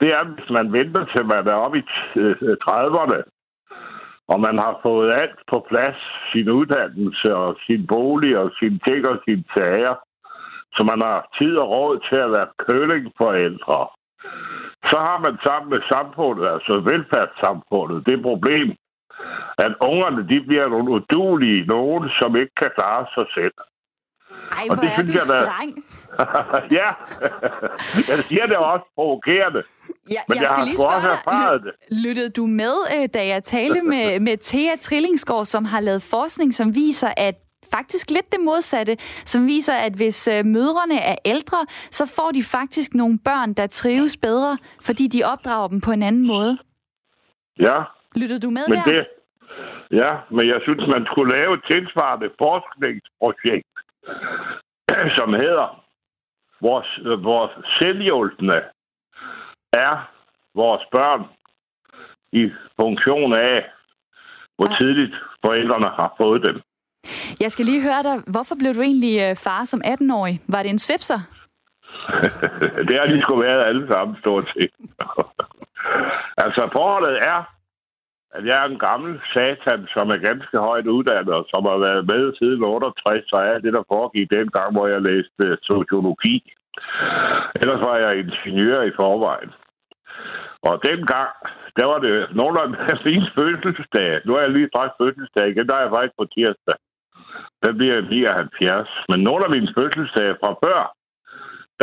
det er, hvis man venter til man er oppe i 30'erne, øh, øh, og man har fået alt på plads, sin uddannelse og sin bolig og sin ting og sin sager, så man har tid og råd til at være kølingforældre. Så har man sammen med samfundet, altså velfærdssamfundet, det problem, at ungerne de bliver nogle udulige, nogen, som ikke kan klare sig selv. Ej, hvor det er du jeg, streng. ja, jeg siger det også provokerende. Ja, men jeg, jeg skal lige spørge dig, det. lyttede du med, øh, da jeg talte med, med Thea Trillingsgaard, som har lavet forskning, som viser, at faktisk lidt det modsatte, som viser, at hvis øh, mødrene er ældre, så får de faktisk nogle børn, der trives bedre, fordi de opdrager dem på en anden måde. Ja. Lyttede du med men der? Det, ja, men jeg synes, man skulle lave et tilsvarende forskningsprojekt, som hedder vores, vores selvhjulpende er vores børn i funktion af, hvor tidligt forældrene har fået dem. Jeg skal lige høre dig, hvorfor blev du egentlig øh, far som 18-årig? Var det en svipser? det har de sgu været alle sammen, stort set. altså, forholdet er, at jeg er en gammel satan, som er ganske højt uddannet, og som har været med siden 68, så er det, der foregik dengang, hvor jeg læste øh, sociologi. Ellers var jeg ingeniør i forvejen. Og dengang, der var det nogle af mine fødselsdage. Nu er jeg lige straks fødselsdag igen, der er jeg faktisk på tirsdag. Der bliver jeg 79. Men nogle af mine fødselsdage fra før,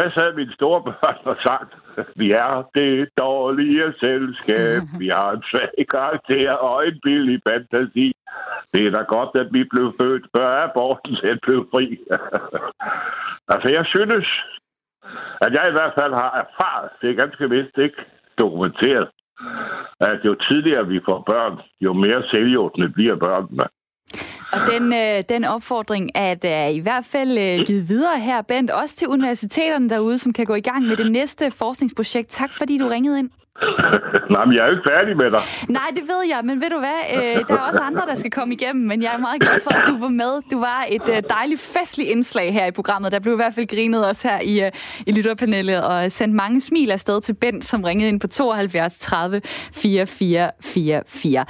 der sad mine store børn og sagt, vi er det dårlige selskab, vi har en svag karakter og en billig fantasi. Det er da godt, at vi blev født, før aborten selv blev fri. altså, jeg synes, at jeg i hvert fald har erfaret, det er ganske vist ikke dokumenteret, at jo tidligere vi får børn, jo mere selvhjortende bliver børnene. Og den, øh, den opfordring er der i hvert fald øh, givet videre her, Bent, også til universiteterne derude, som kan gå i gang med det næste forskningsprojekt. Tak fordi du ringede ind. Nej, men jeg er jo ikke færdig med dig. Nej, det ved jeg, men ved du hvad? Øh, der er også andre, der skal komme igennem, men jeg er meget glad for, at du var med. Du var et øh, dejligt festligt indslag her i programmet. Der blev i hvert fald grinet også her i, øh, i lytterpanelet og sendt mange smil afsted til Bent, som ringede ind på 72 30 4444.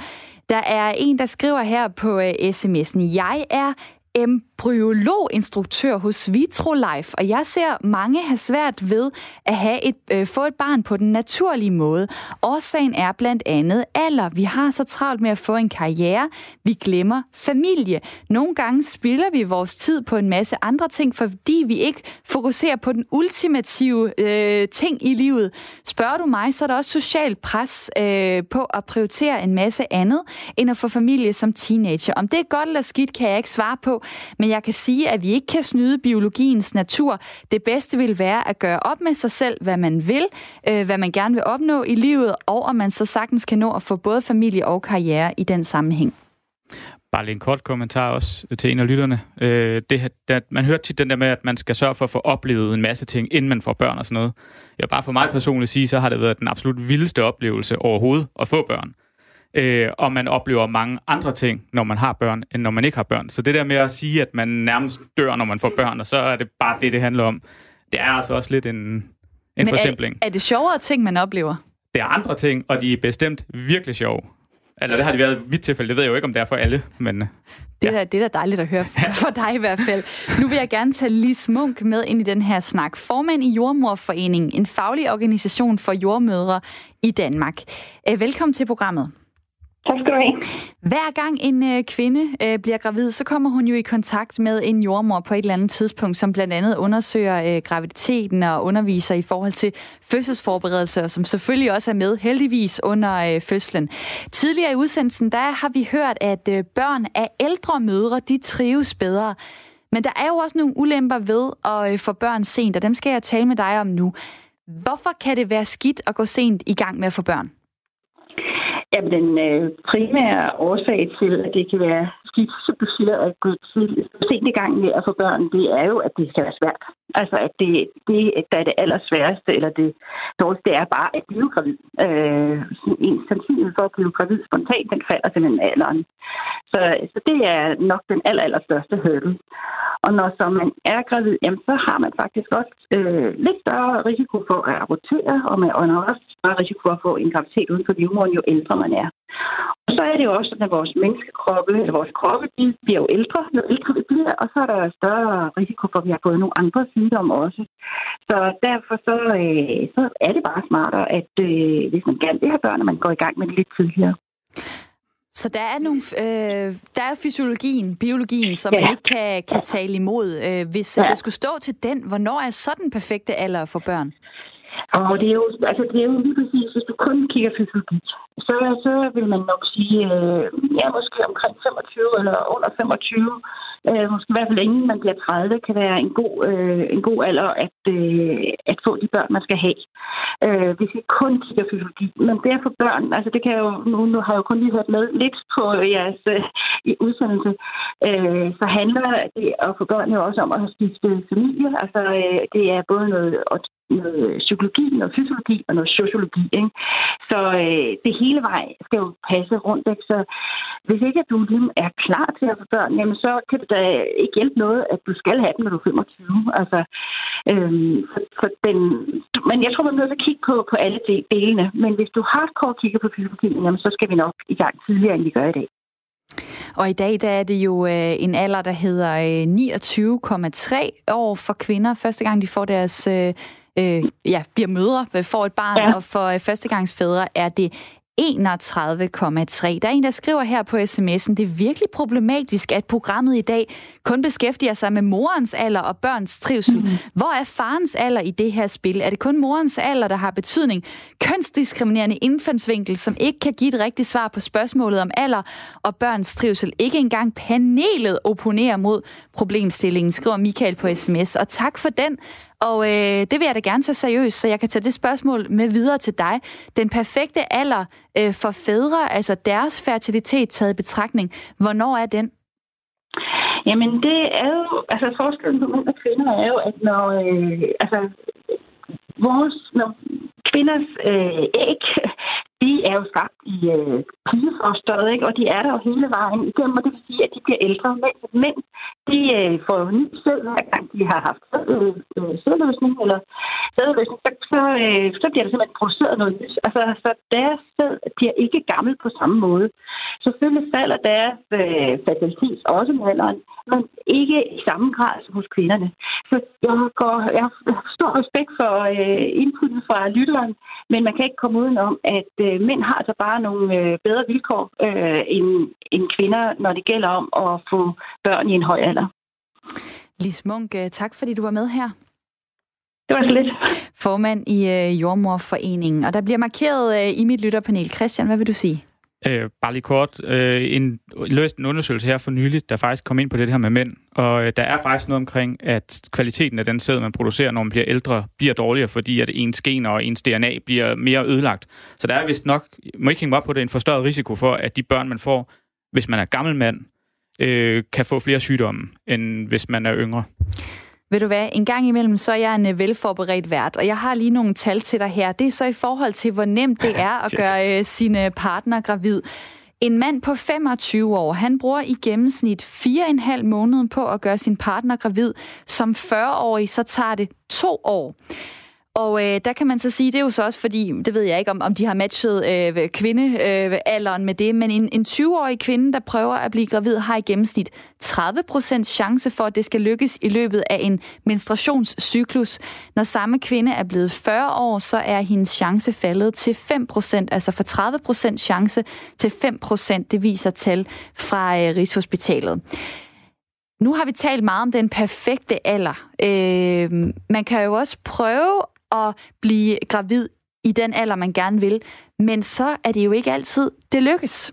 Der er en, der skriver her på uh, sms'en, jeg er embryologinstruktør hos Vitrolife, og jeg ser mange have svært ved at have et, øh, få et barn på den naturlige måde. Årsagen er blandt andet alder. Vi har så travlt med at få en karriere. Vi glemmer familie. Nogle gange spilder vi vores tid på en masse andre ting, fordi vi ikke fokuserer på den ultimative øh, ting i livet. Spørger du mig, så er der også social pres øh, på at prioritere en masse andet, end at få familie som teenager. Om det er godt eller skidt, kan jeg ikke svare på, men jeg kan sige, at vi ikke kan snyde biologiens natur. Det bedste vil være at gøre op med sig selv, hvad man vil, øh, hvad man gerne vil opnå i livet, og om man så sagtens kan nå at få både familie og karriere i den sammenhæng. Bare lige en kort kommentar også til en af lytterne. Øh, det, der, man hører tit den der med, at man skal sørge for at få oplevet en masse ting, inden man får børn og sådan noget. Jeg bare for mig personligt sige, så har det været den absolut vildeste oplevelse overhovedet at få børn øh, og man oplever mange andre ting, når man har børn, end når man ikke har børn. Så det der med at sige, at man nærmest dør, når man får børn, og så er det bare det, det handler om, det er altså også lidt en, en Men forsimpling. Er, er det sjovere ting, man oplever? Det er andre ting, og de er bestemt virkelig sjove. Altså, det har de været i mit tilfælde. Det ved jeg jo ikke, om det er for alle, men... Det er, ja. det er da dejligt at høre for dig i hvert fald. Nu vil jeg gerne tage Lis Munk med ind i den her snak. Formand i Jordmorforeningen, en faglig organisation for jordmødre i Danmark. Øh, velkommen til programmet. Tak skal du have. Hver gang en øh, kvinde øh, bliver gravid, så kommer hun jo i kontakt med en jordmor på et eller andet tidspunkt, som blandt andet undersøger øh, graviditeten og underviser i forhold til fødselsforberedelse, og som selvfølgelig også er med heldigvis under øh, fødslen. Tidligere i udsendelsen, der har vi hørt, at øh, børn af ældre mødre, de trives bedre. Men der er jo også nogle ulemper ved at øh, få børn sent, og dem skal jeg tale med dig om nu. Hvorfor kan det være skidt at gå sent i gang med at få børn? Jamen, den øh, primære årsag til, at det kan være skidt, som du siger, at gå sent i gang med at få børn, det er jo, at det skal være svært. Altså, at det, det der er det allersværeste, eller det dårligste, det er bare at blive gravid. Øh, en sandsynlighed for at blive gravid spontant, den falder simpelthen alderen. Så, så det er nok den aller, allerstørste hurdle. Og når så man er gravid, jamen, så har man faktisk også øh, lidt større risiko for at abortere, og man har også større risiko for at få en graviditet uden for livmoderen, jo ældre man er. Og så er det jo også sådan, at vores menneskekroppe, eller vores kroppe, de bliver jo ældre, jo ældre vi bliver, og så er der større risiko for, at vi har fået nogle andre sygdomme også. Så derfor så, øh, så er det bare smartere, at øh, hvis man gerne vil have børn, at man går i gang med det lidt tidligere. Så der er nogle, øh, der er fysiologien, biologien, som ja. man ikke kan, kan tale imod. Øh, hvis ja. der skulle stå til den, hvornår er så den perfekte alder for børn? Og det er jo, altså det er jo lige præcis, hvis du kun kigger fysiologi, så, så vil man nok sige, øh, ja, måske omkring 25 eller under 25, øh, måske i hvert fald inden man bliver 30, kan være en god, øh, en god alder at, øh, at få de børn, man skal have. Øh, hvis vi kun kigger fysiologi. Men det er for børn, altså det kan jeg jo, nu, nu har jeg jo kun lige hørt med lidt på jeres øh, udsendelse, øh, så handler det at få børn jo også om at have skiftet familie. Altså øh, det er både noget noget psykologi, noget fysiologi og noget sociologi. Ikke? Så øh, det hele vej skal jo passe rundt. Ikke? Så hvis ikke at du ligesom er klar til at få børn, jamen, så kan det da ikke hjælpe noget, at du skal have dem, når du er 25. Altså, øhm, for, for den, men jeg tror, man er nødt til at kigge på, på alle de delene. Men hvis du hardcore kigger på fysiologien, jamen, så skal vi nok i gang tidligere, end vi gør i dag. Og i dag der er det jo øh, en alder, der hedder øh, 29,3 år for kvinder. Første gang de får deres øh, øh, ja, bliver mødre, får et barn, ja. og for øh, førstegangsfædre er det 31,3. Der er en, der skriver her på sms'en, det er virkelig problematisk, at programmet i dag kun beskæftiger sig med morens alder og børns trivsel. Mm. Hvor er farens alder i det her spil? Er det kun morens alder, der har betydning? Kønsdiskriminerende indfandsvinkel, som ikke kan give et rigtigt svar på spørgsmålet om alder og børns trivsel. Ikke engang panelet opponerer mod problemstillingen, skriver Michael på sms. Og tak for den. Og øh, det vil jeg da gerne tage seriøst, så jeg kan tage det spørgsmål med videre til dig. Den perfekte alder øh, for fædre, altså deres fertilitet taget i betragtning, hvornår er den? Jamen det er jo, altså forskellen på mænd og kvinder er jo, at når, øh, altså vores, når kvinders øh, æg, de er jo skabt i øh, pigefosteret, ikke? og de er der jo hele vejen igennem, og det vil sige, at de bliver ældre. Men mænd, de øh, får jo ny sæd, hver gang de har haft øh, øh, sædløsning, eller sædløsning, så, så, øh, så bliver der simpelthen produceret noget nyt. Altså, så deres sæd bliver ikke gammel på samme måde. Selvfølgelig falder deres øh, fertilitet også med alderen, men ikke i samme grad som hos kvinderne. Så jeg, går, jeg har stor respekt for øh, inputtet fra lytteren, men man kan ikke komme udenom, at øh, mænd har altså bare nogle øh, bedre vilkår øh, end, end kvinder, når det gælder om at få børn i en høj alder. Lis Munk, øh, tak fordi du var med her. Det var så lidt. Formand i øh, Jordmorforeningen. Og der bliver markeret øh, i mit lytterpanel. Christian, hvad vil du sige? Øh, bare lige kort. Øh, en, løst en undersøgelse her for nyligt, der faktisk kom ind på det her med mænd. Og øh, der er faktisk noget omkring, at kvaliteten af den sæd, man producerer, når man bliver ældre, bliver dårligere, fordi at ens gener og ens DNA bliver mere ødelagt. Så der er vist nok, må ikke hænge op på det, en forstørret risiko for, at de børn, man får, hvis man er gammel mand, øh, kan få flere sygdomme, end hvis man er yngre. Ved du hvad, en gang imellem, så er jeg en øh, velforberedt vært, og jeg har lige nogle tal til dig her. Det er så i forhold til, hvor nemt det er at gøre øh, sine partner gravid. En mand på 25 år, han bruger i gennemsnit 4,5 måneder på at gøre sin partner gravid. Som 40-årig, så tager det to år. Og øh, der kan man så sige, det er jo så også fordi, det ved jeg ikke, om, om de har matchet øh, kvindealderen øh, med det, men en, en 20-årig kvinde, der prøver at blive gravid, har i gennemsnit 30% chance for, at det skal lykkes i løbet af en menstruationscyklus. Når samme kvinde er blevet 40 år, så er hendes chance faldet til 5%, altså fra 30% chance til 5%, det viser tal fra øh, Rigshospitalet. Nu har vi talt meget om den perfekte alder. Øh, man kan jo også prøve at blive gravid i den alder, man gerne vil. Men så er det jo ikke altid, det lykkes.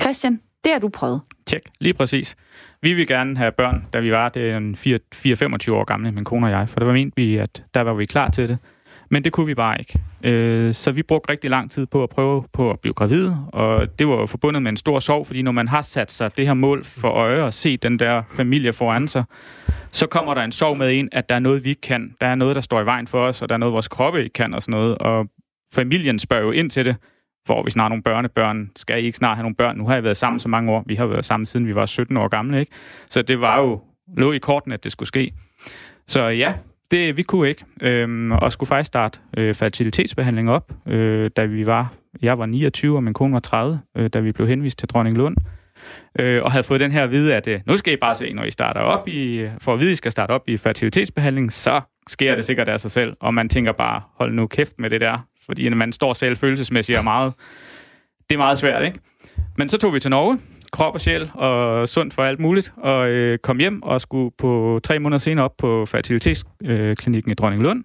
Christian, det har du prøvet. Tjek, lige præcis. Vi vil gerne have børn, da vi var det 4-25 år gamle, min kone og jeg, for der var ment vi, at der var vi klar til det. Men det kunne vi bare ikke. Øh, så vi brugte rigtig lang tid på at prøve på at blive gravid, og det var forbundet med en stor sorg, fordi når man har sat sig det her mål for øje og set den der familie foran sig, så kommer der en sorg med ind, at der er noget, vi ikke kan. Der er noget, der står i vejen for os, og der er noget, vores kroppe ikke kan og sådan noget. Og familien spørger jo ind til det, hvor vi snart nogle børnebørn. Skal I ikke snart have nogle børn? Nu har jeg været sammen så mange år. Vi har været sammen siden vi var 17 år gamle, ikke? Så det var jo lå i korten, at det skulle ske. Så ja, det vi kunne ikke. Øhm, og skulle faktisk starte øh, fertilitetsbehandling op, øh, da vi var... Jeg var 29, og min kone var 30, øh, da vi blev henvist til Dronning Lund øh, og havde fået den her at vide, at øh, nu skal I bare se, når I starter op i, for at vide, at I skal starte op i fertilitetsbehandling, så sker det sikkert af sig selv, og man tænker bare, hold nu kæft med det der, fordi man står selv følelsesmæssigt og meget, det er meget svært, ikke? Men så tog vi til Norge, krop og sjæl, og sundt for alt muligt, og øh, kom hjem og skulle på tre måneder senere op på fertilitetsklinikken i Dronninglund,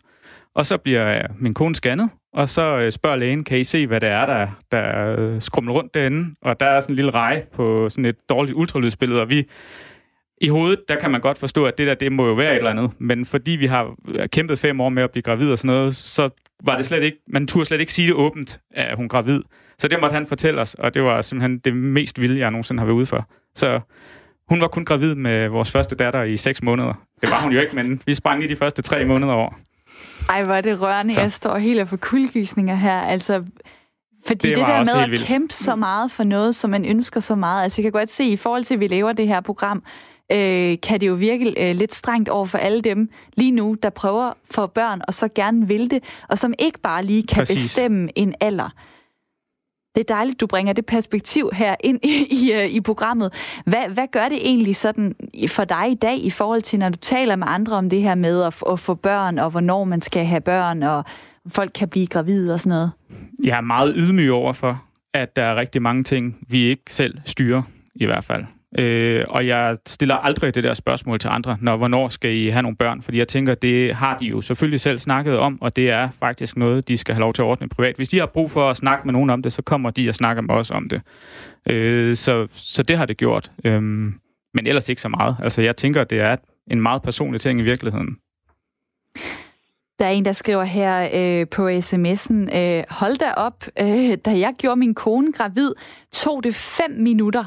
og så bliver min kone scannet, og så øh, spørger lægen, kan I se, hvad det er, der, der skrumler rundt derinde? Og der er sådan en lille rej på sådan et dårligt ultralydsbillede, og vi i hovedet, der kan man godt forstå, at det der, det må jo være et eller andet. Men fordi vi har øh, kæmpet fem år med at blive gravid og sådan noget, så var det slet ikke, man turde slet ikke sige det åbent, at hun er gravid. Så det måtte han fortælle os, og det var simpelthen det mest vilde, jeg nogensinde har været ude for. Så hun var kun gravid med vores første datter i seks måneder. Det var hun jo ikke, men vi sprang i de første tre måneder over. Ej, hvor er det rørende. Så. Jeg står helt og får kuldegysninger her. Altså, fordi det, det der med at vildt. kæmpe så meget for noget, som man ønsker så meget. Altså, jeg kan godt se, i forhold til, at vi laver det her program, øh, kan det jo virke øh, lidt strengt over for alle dem lige nu, der prøver for børn, og så gerne vil det, og som ikke bare lige kan Præcis. bestemme en alder. Det er dejligt, du bringer det perspektiv her ind i, i, øh, i programmet. Hvad, hvad gør det egentlig sådan for dig i dag i forhold til, når du taler med andre om det her med at, at få børn, og hvornår man skal have børn, og folk kan blive gravide og sådan noget? Jeg er meget ydmyg over for, at der er rigtig mange ting, vi ikke selv styrer, i hvert fald. Øh, og jeg stiller aldrig det der spørgsmål til andre, når hvornår skal I have nogle børn? Fordi jeg tænker, det har de jo selvfølgelig selv snakket om, og det er faktisk noget, de skal have lov til at ordne privat. Hvis de har brug for at snakke med nogen om det, så kommer de og snakker med os om det. Øh, så, så det har det gjort. Øh, men ellers ikke så meget. Altså jeg tænker, det er en meget personlig ting i virkeligheden. Der er en, der skriver her øh, på sms'en, øh, hold da op, øh, da jeg gjorde min kone gravid, tog det fem minutter.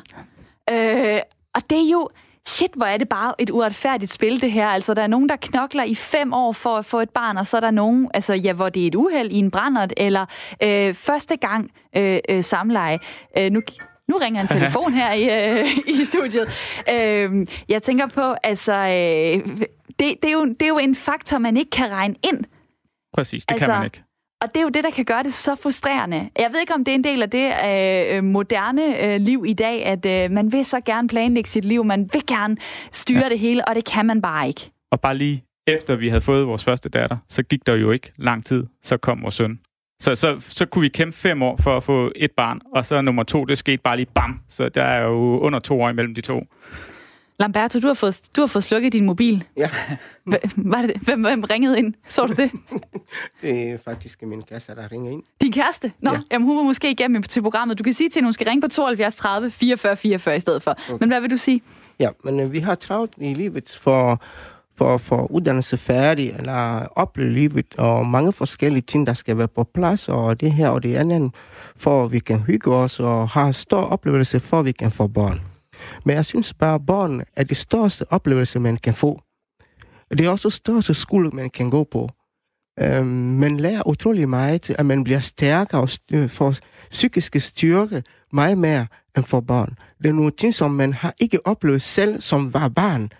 Øh, og det er jo... Shit, hvor er det bare et uretfærdigt spil, det her. Altså, der er nogen, der knokler i fem år for at få et barn, og så er der nogen, altså, ja, hvor det er et uheld i en brændert, eller øh, første gang øh, øh, samleje. Øh, nu, nu ringer en telefon her i, øh, i studiet. Øh, jeg tænker på, altså, øh, det, det, er jo, det er jo en faktor, man ikke kan regne ind. Præcis, det altså, kan man ikke. Og det er jo det, der kan gøre det så frustrerende. Jeg ved ikke, om det er en del af det øh, moderne øh, liv i dag, at øh, man vil så gerne planlægge sit liv, man vil gerne styre ja. det hele, og det kan man bare ikke. Og bare lige efter vi havde fået vores første datter, så gik der jo ikke lang tid, så kom vores søn. Så, så, så kunne vi kæmpe fem år for at få et barn, og så nummer to, det skete bare lige bam. Så der er jo under to år imellem de to. Lamberto, du har fået, du har fået slukket din mobil. Ja. Var det, hvem, hvem ringede ind? Så du det? det er faktisk min kæreste, der ringer ind. Din kæreste? Nå, ja. jamen, hun var måske igennem til programmet. Du kan sige til hende, hun skal ringe på 72 30 44 44 i stedet for. Okay. Men hvad vil du sige? Ja, men øh, vi har travlt i livet for, for, for uddannelse færdig, eller opleve livet, og mange forskellige ting, der skal være på plads, og det her og det andet, for at vi kan hygge os og have stor oplevelse, for at vi kan få børn. Men jeg synes bare, at børn er det største oplevelse, man kan få. Det er også største skole, man kan gå på. Um, man lærer utrolig meget, at man bliver stærkere og styr, øh, får psykiske styrke meget mere end for børn. Det er nogle ting, som man har ikke oplevet selv, som var barn.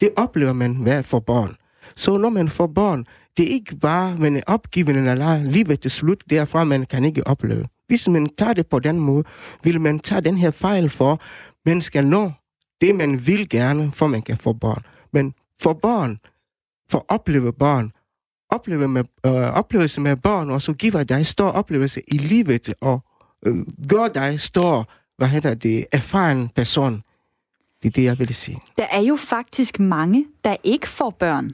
Det oplever man hver for børn. Så når man får børn, det er ikke bare, man er opgivende eller livet til slut, derfra man kan ikke opleve. Hvis man tager det på den måde, vil man tage den her fejl for, man skal nå det, man vil gerne, for man kan få børn. Men for børn, for at opleve børn, opleve med, øh, oplevelse med børn, og så giver dig stor oplevelse i livet, og øh, gør dig stor, hvad hedder det, erfaren person. Det er det, jeg vil sige. Der er jo faktisk mange, der ikke får børn.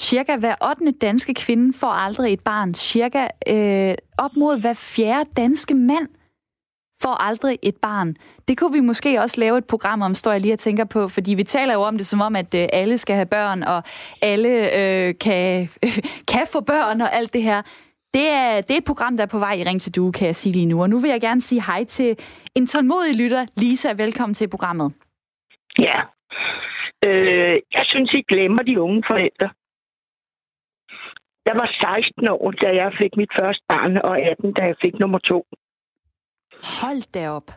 Cirka hver 8. danske kvinde får aldrig et barn. Cirka øh, op mod hver fjerde danske mand får aldrig et barn. Det kunne vi måske også lave et program om, står jeg lige og tænker på, fordi vi taler jo om det som om, at øh, alle skal have børn, og alle øh, kan, øh, kan få børn og alt det her. Det er, det er et program, der er på vej i Ring til Due, kan jeg sige lige nu. Og nu vil jeg gerne sige hej til en tålmodig lytter. Lisa, velkommen til programmet. Ja. Øh, jeg synes, I glemmer de unge forældre. Jeg var 16 år, da jeg fik mit første barn, og 18, da jeg fik nummer to. Hold da op.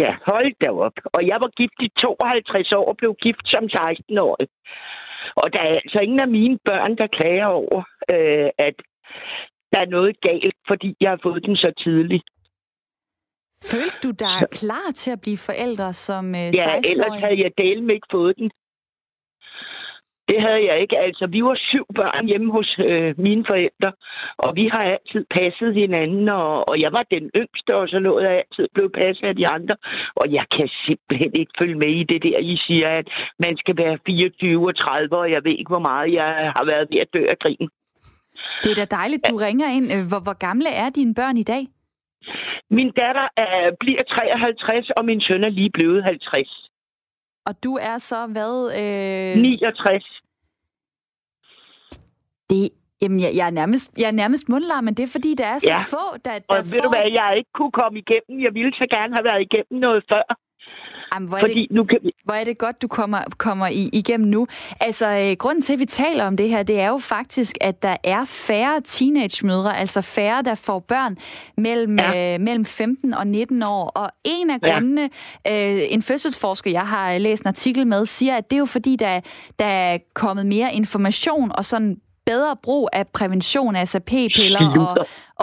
Ja, hold da op. Og jeg var gift i 52 år og blev gift som 16-årig. Og der er altså ingen af mine børn, der klager over, øh, at der er noget galt, fordi jeg har fået dem så tidligt. Følte du dig klar til at blive forældre som øh, 16-årig? Ja, ellers havde jeg delen ikke fået den. Det havde jeg ikke. Altså, vi var syv børn hjemme hos øh, mine forældre, og vi har altid passet hinanden, og, og jeg var den yngste, og så noget jeg altid blev passet af de andre. Og jeg kan simpelthen ikke følge med i det der, I siger, at man skal være 24 og 30, og jeg ved ikke, hvor meget jeg har været ved at dø af krigen. Det er da dejligt, du ja. ringer ind. Øh, hvor, hvor gamle er dine børn i dag? Min datter er, bliver 53, og min søn er lige blevet 50. Og du er så hvad? Øh... 69. Det, jamen, jeg, jeg, er nærmest, jeg er nærmest mundlar, men det er fordi, der er så Ja. få, der, der Og ved får... du hvad, jeg ikke kunne komme igennem. Jeg ville så gerne have været igennem noget før. Jamen, hvor, er Fordi det, nu kan vi... hvor er det godt, du kommer, kommer i, igennem nu. Altså, øh, grunden til, at vi taler om det her, det er jo faktisk, at der er færre teenagemødre, altså færre, der får børn mellem, ja. øh, mellem 15 og 19 år. Og en af Ja. grundene, øh, en fødselsforsker, jeg har læst en artikel med, siger, at det er jo fordi, der, der er kommet mere information og sådan bedre brug af prævention, altså p-piller og,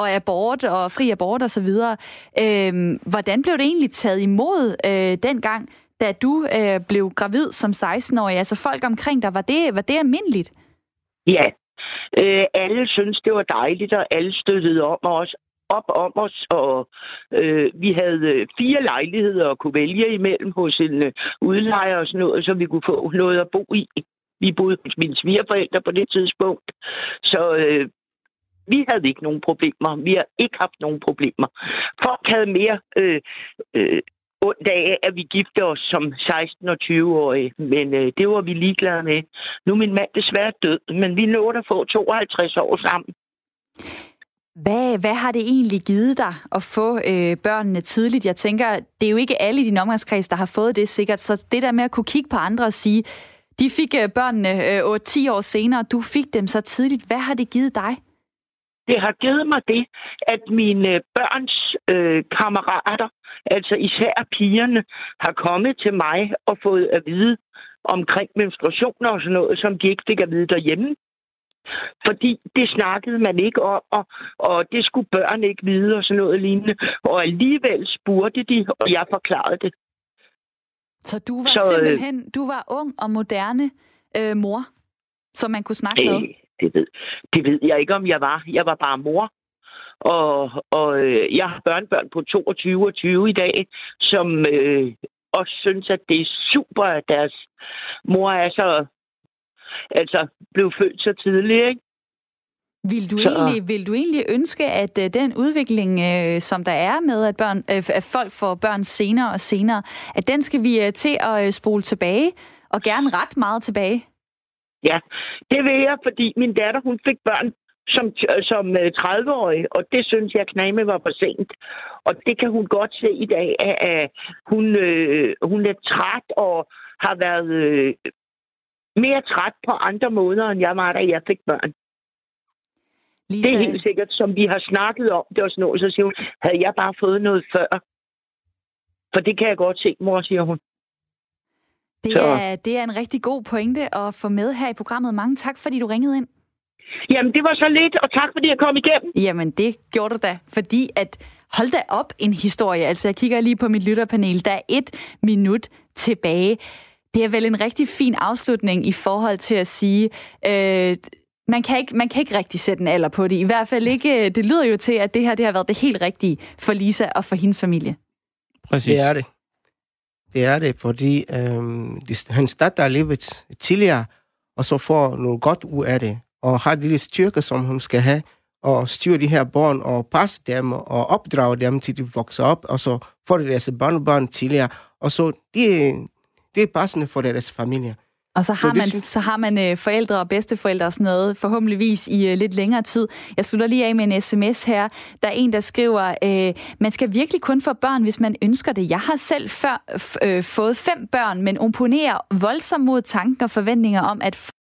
og abort og fri abort og så videre. Øhm, hvordan blev det egentlig taget imod øh, dengang, da du øh, blev gravid som 16-årig? Altså folk omkring dig, var det, var det almindeligt? Ja. Øh, alle synes det var dejligt, og alle støttede om os op om os, og øh, vi havde øh, fire lejligheder at kunne vælge imellem hos en øh, udlejer og sådan noget, så vi kunne få noget at bo i. Vi boede hos mine svigerforældre på det tidspunkt, så øh, vi havde ikke nogen problemer. Vi har ikke haft nogen problemer. Folk havde mere øh, øh, ondt af, at vi gifte os som 16- og 20-årige, men øh, det var vi ligeglade med. Nu er min mand desværre død, men vi nåede at få 52 år sammen. Hvad, hvad har det egentlig givet dig at få øh, børnene tidligt? Jeg tænker, det er jo ikke alle i din omgangskreds, der har fået det sikkert, så det der med at kunne kigge på andre og sige, de fik øh, børnene øh, 8-10 år senere, du fik dem så tidligt. Hvad har det givet dig? Det har givet mig det, at mine øh, børns øh, kammerater, altså især pigerne, har kommet til mig og fået at vide omkring menstruationer og sådan noget, som de ikke fik at vide derhjemme. Fordi det snakkede man ikke om, og, og det skulle børn ikke vide og sådan noget lignende. Og alligevel spurgte de, og jeg forklarede det. Så du var Så, øh, simpelthen, du var ung og moderne øh, mor, som man kunne snakke med? Det, det, ved, det ved jeg ikke, om jeg var. Jeg var bare mor. Og, og øh, jeg har børnebørn på 22 og 20 i dag, som øh, også synes, at det er super, at deres mor er så altså blev født så tidligt, ikke? Vil du, Så- egentlig, vil du egentlig ønske, at øh, den udvikling, øh, som der er med, at, børn, øh, at folk får børn senere og senere, at den skal vi øh, til at øh, spole tilbage, og gerne ret meget tilbage? Ja, det vil jeg, fordi min datter, hun fik børn som, som øh, 30-årig, og det synes jeg knæme var for sent. Og det kan hun godt se i dag, at, at hun, øh, hun er træt og har været øh, mere træt på andre måder, end jeg var, da jeg fik børn. Lisa, Det er helt sikkert, som vi har snakket om det og sådan noget, så siger hun, havde jeg bare fået noget før? For det kan jeg godt se, mor, siger hun. Det Så- er, det er en rigtig god pointe at få med her i programmet. Mange tak, fordi du ringede ind. Jamen, det var så lidt, og tak fordi jeg kom igennem. Jamen, det gjorde du da, fordi at hold da op en historie. Altså, jeg kigger lige på mit lytterpanel. Der er et minut tilbage. Det er vel en rigtig fin afslutning i forhold til at sige, øh, man kan, ikke, man kan ikke rigtig sætte en alder på det. I hvert fald ikke, det lyder jo til, at det her det har været det helt rigtige for Lisa og for hendes familie. Præcis. Det er det. Det er det, fordi øhm, de- hans datter er levet tidligere, og så får noget godt ud af det, og har de styrke, som hun skal have, og styre de her børn, og passe dem, og opdrage dem, til de vokser op, og så får de deres børnebørn tidligere, og så det, det er passende for deres familie. Og så har man, så har man øh, forældre og bedsteforældre og sådan noget, forhåbentligvis i øh, lidt længere tid. Jeg slutter lige af med en sms her. Der er en, der skriver, øh, man skal virkelig kun få børn, hvis man ønsker det. Jeg har selv før øh, fået fem børn, men opponerer voldsomt mod tanken og forventninger om, at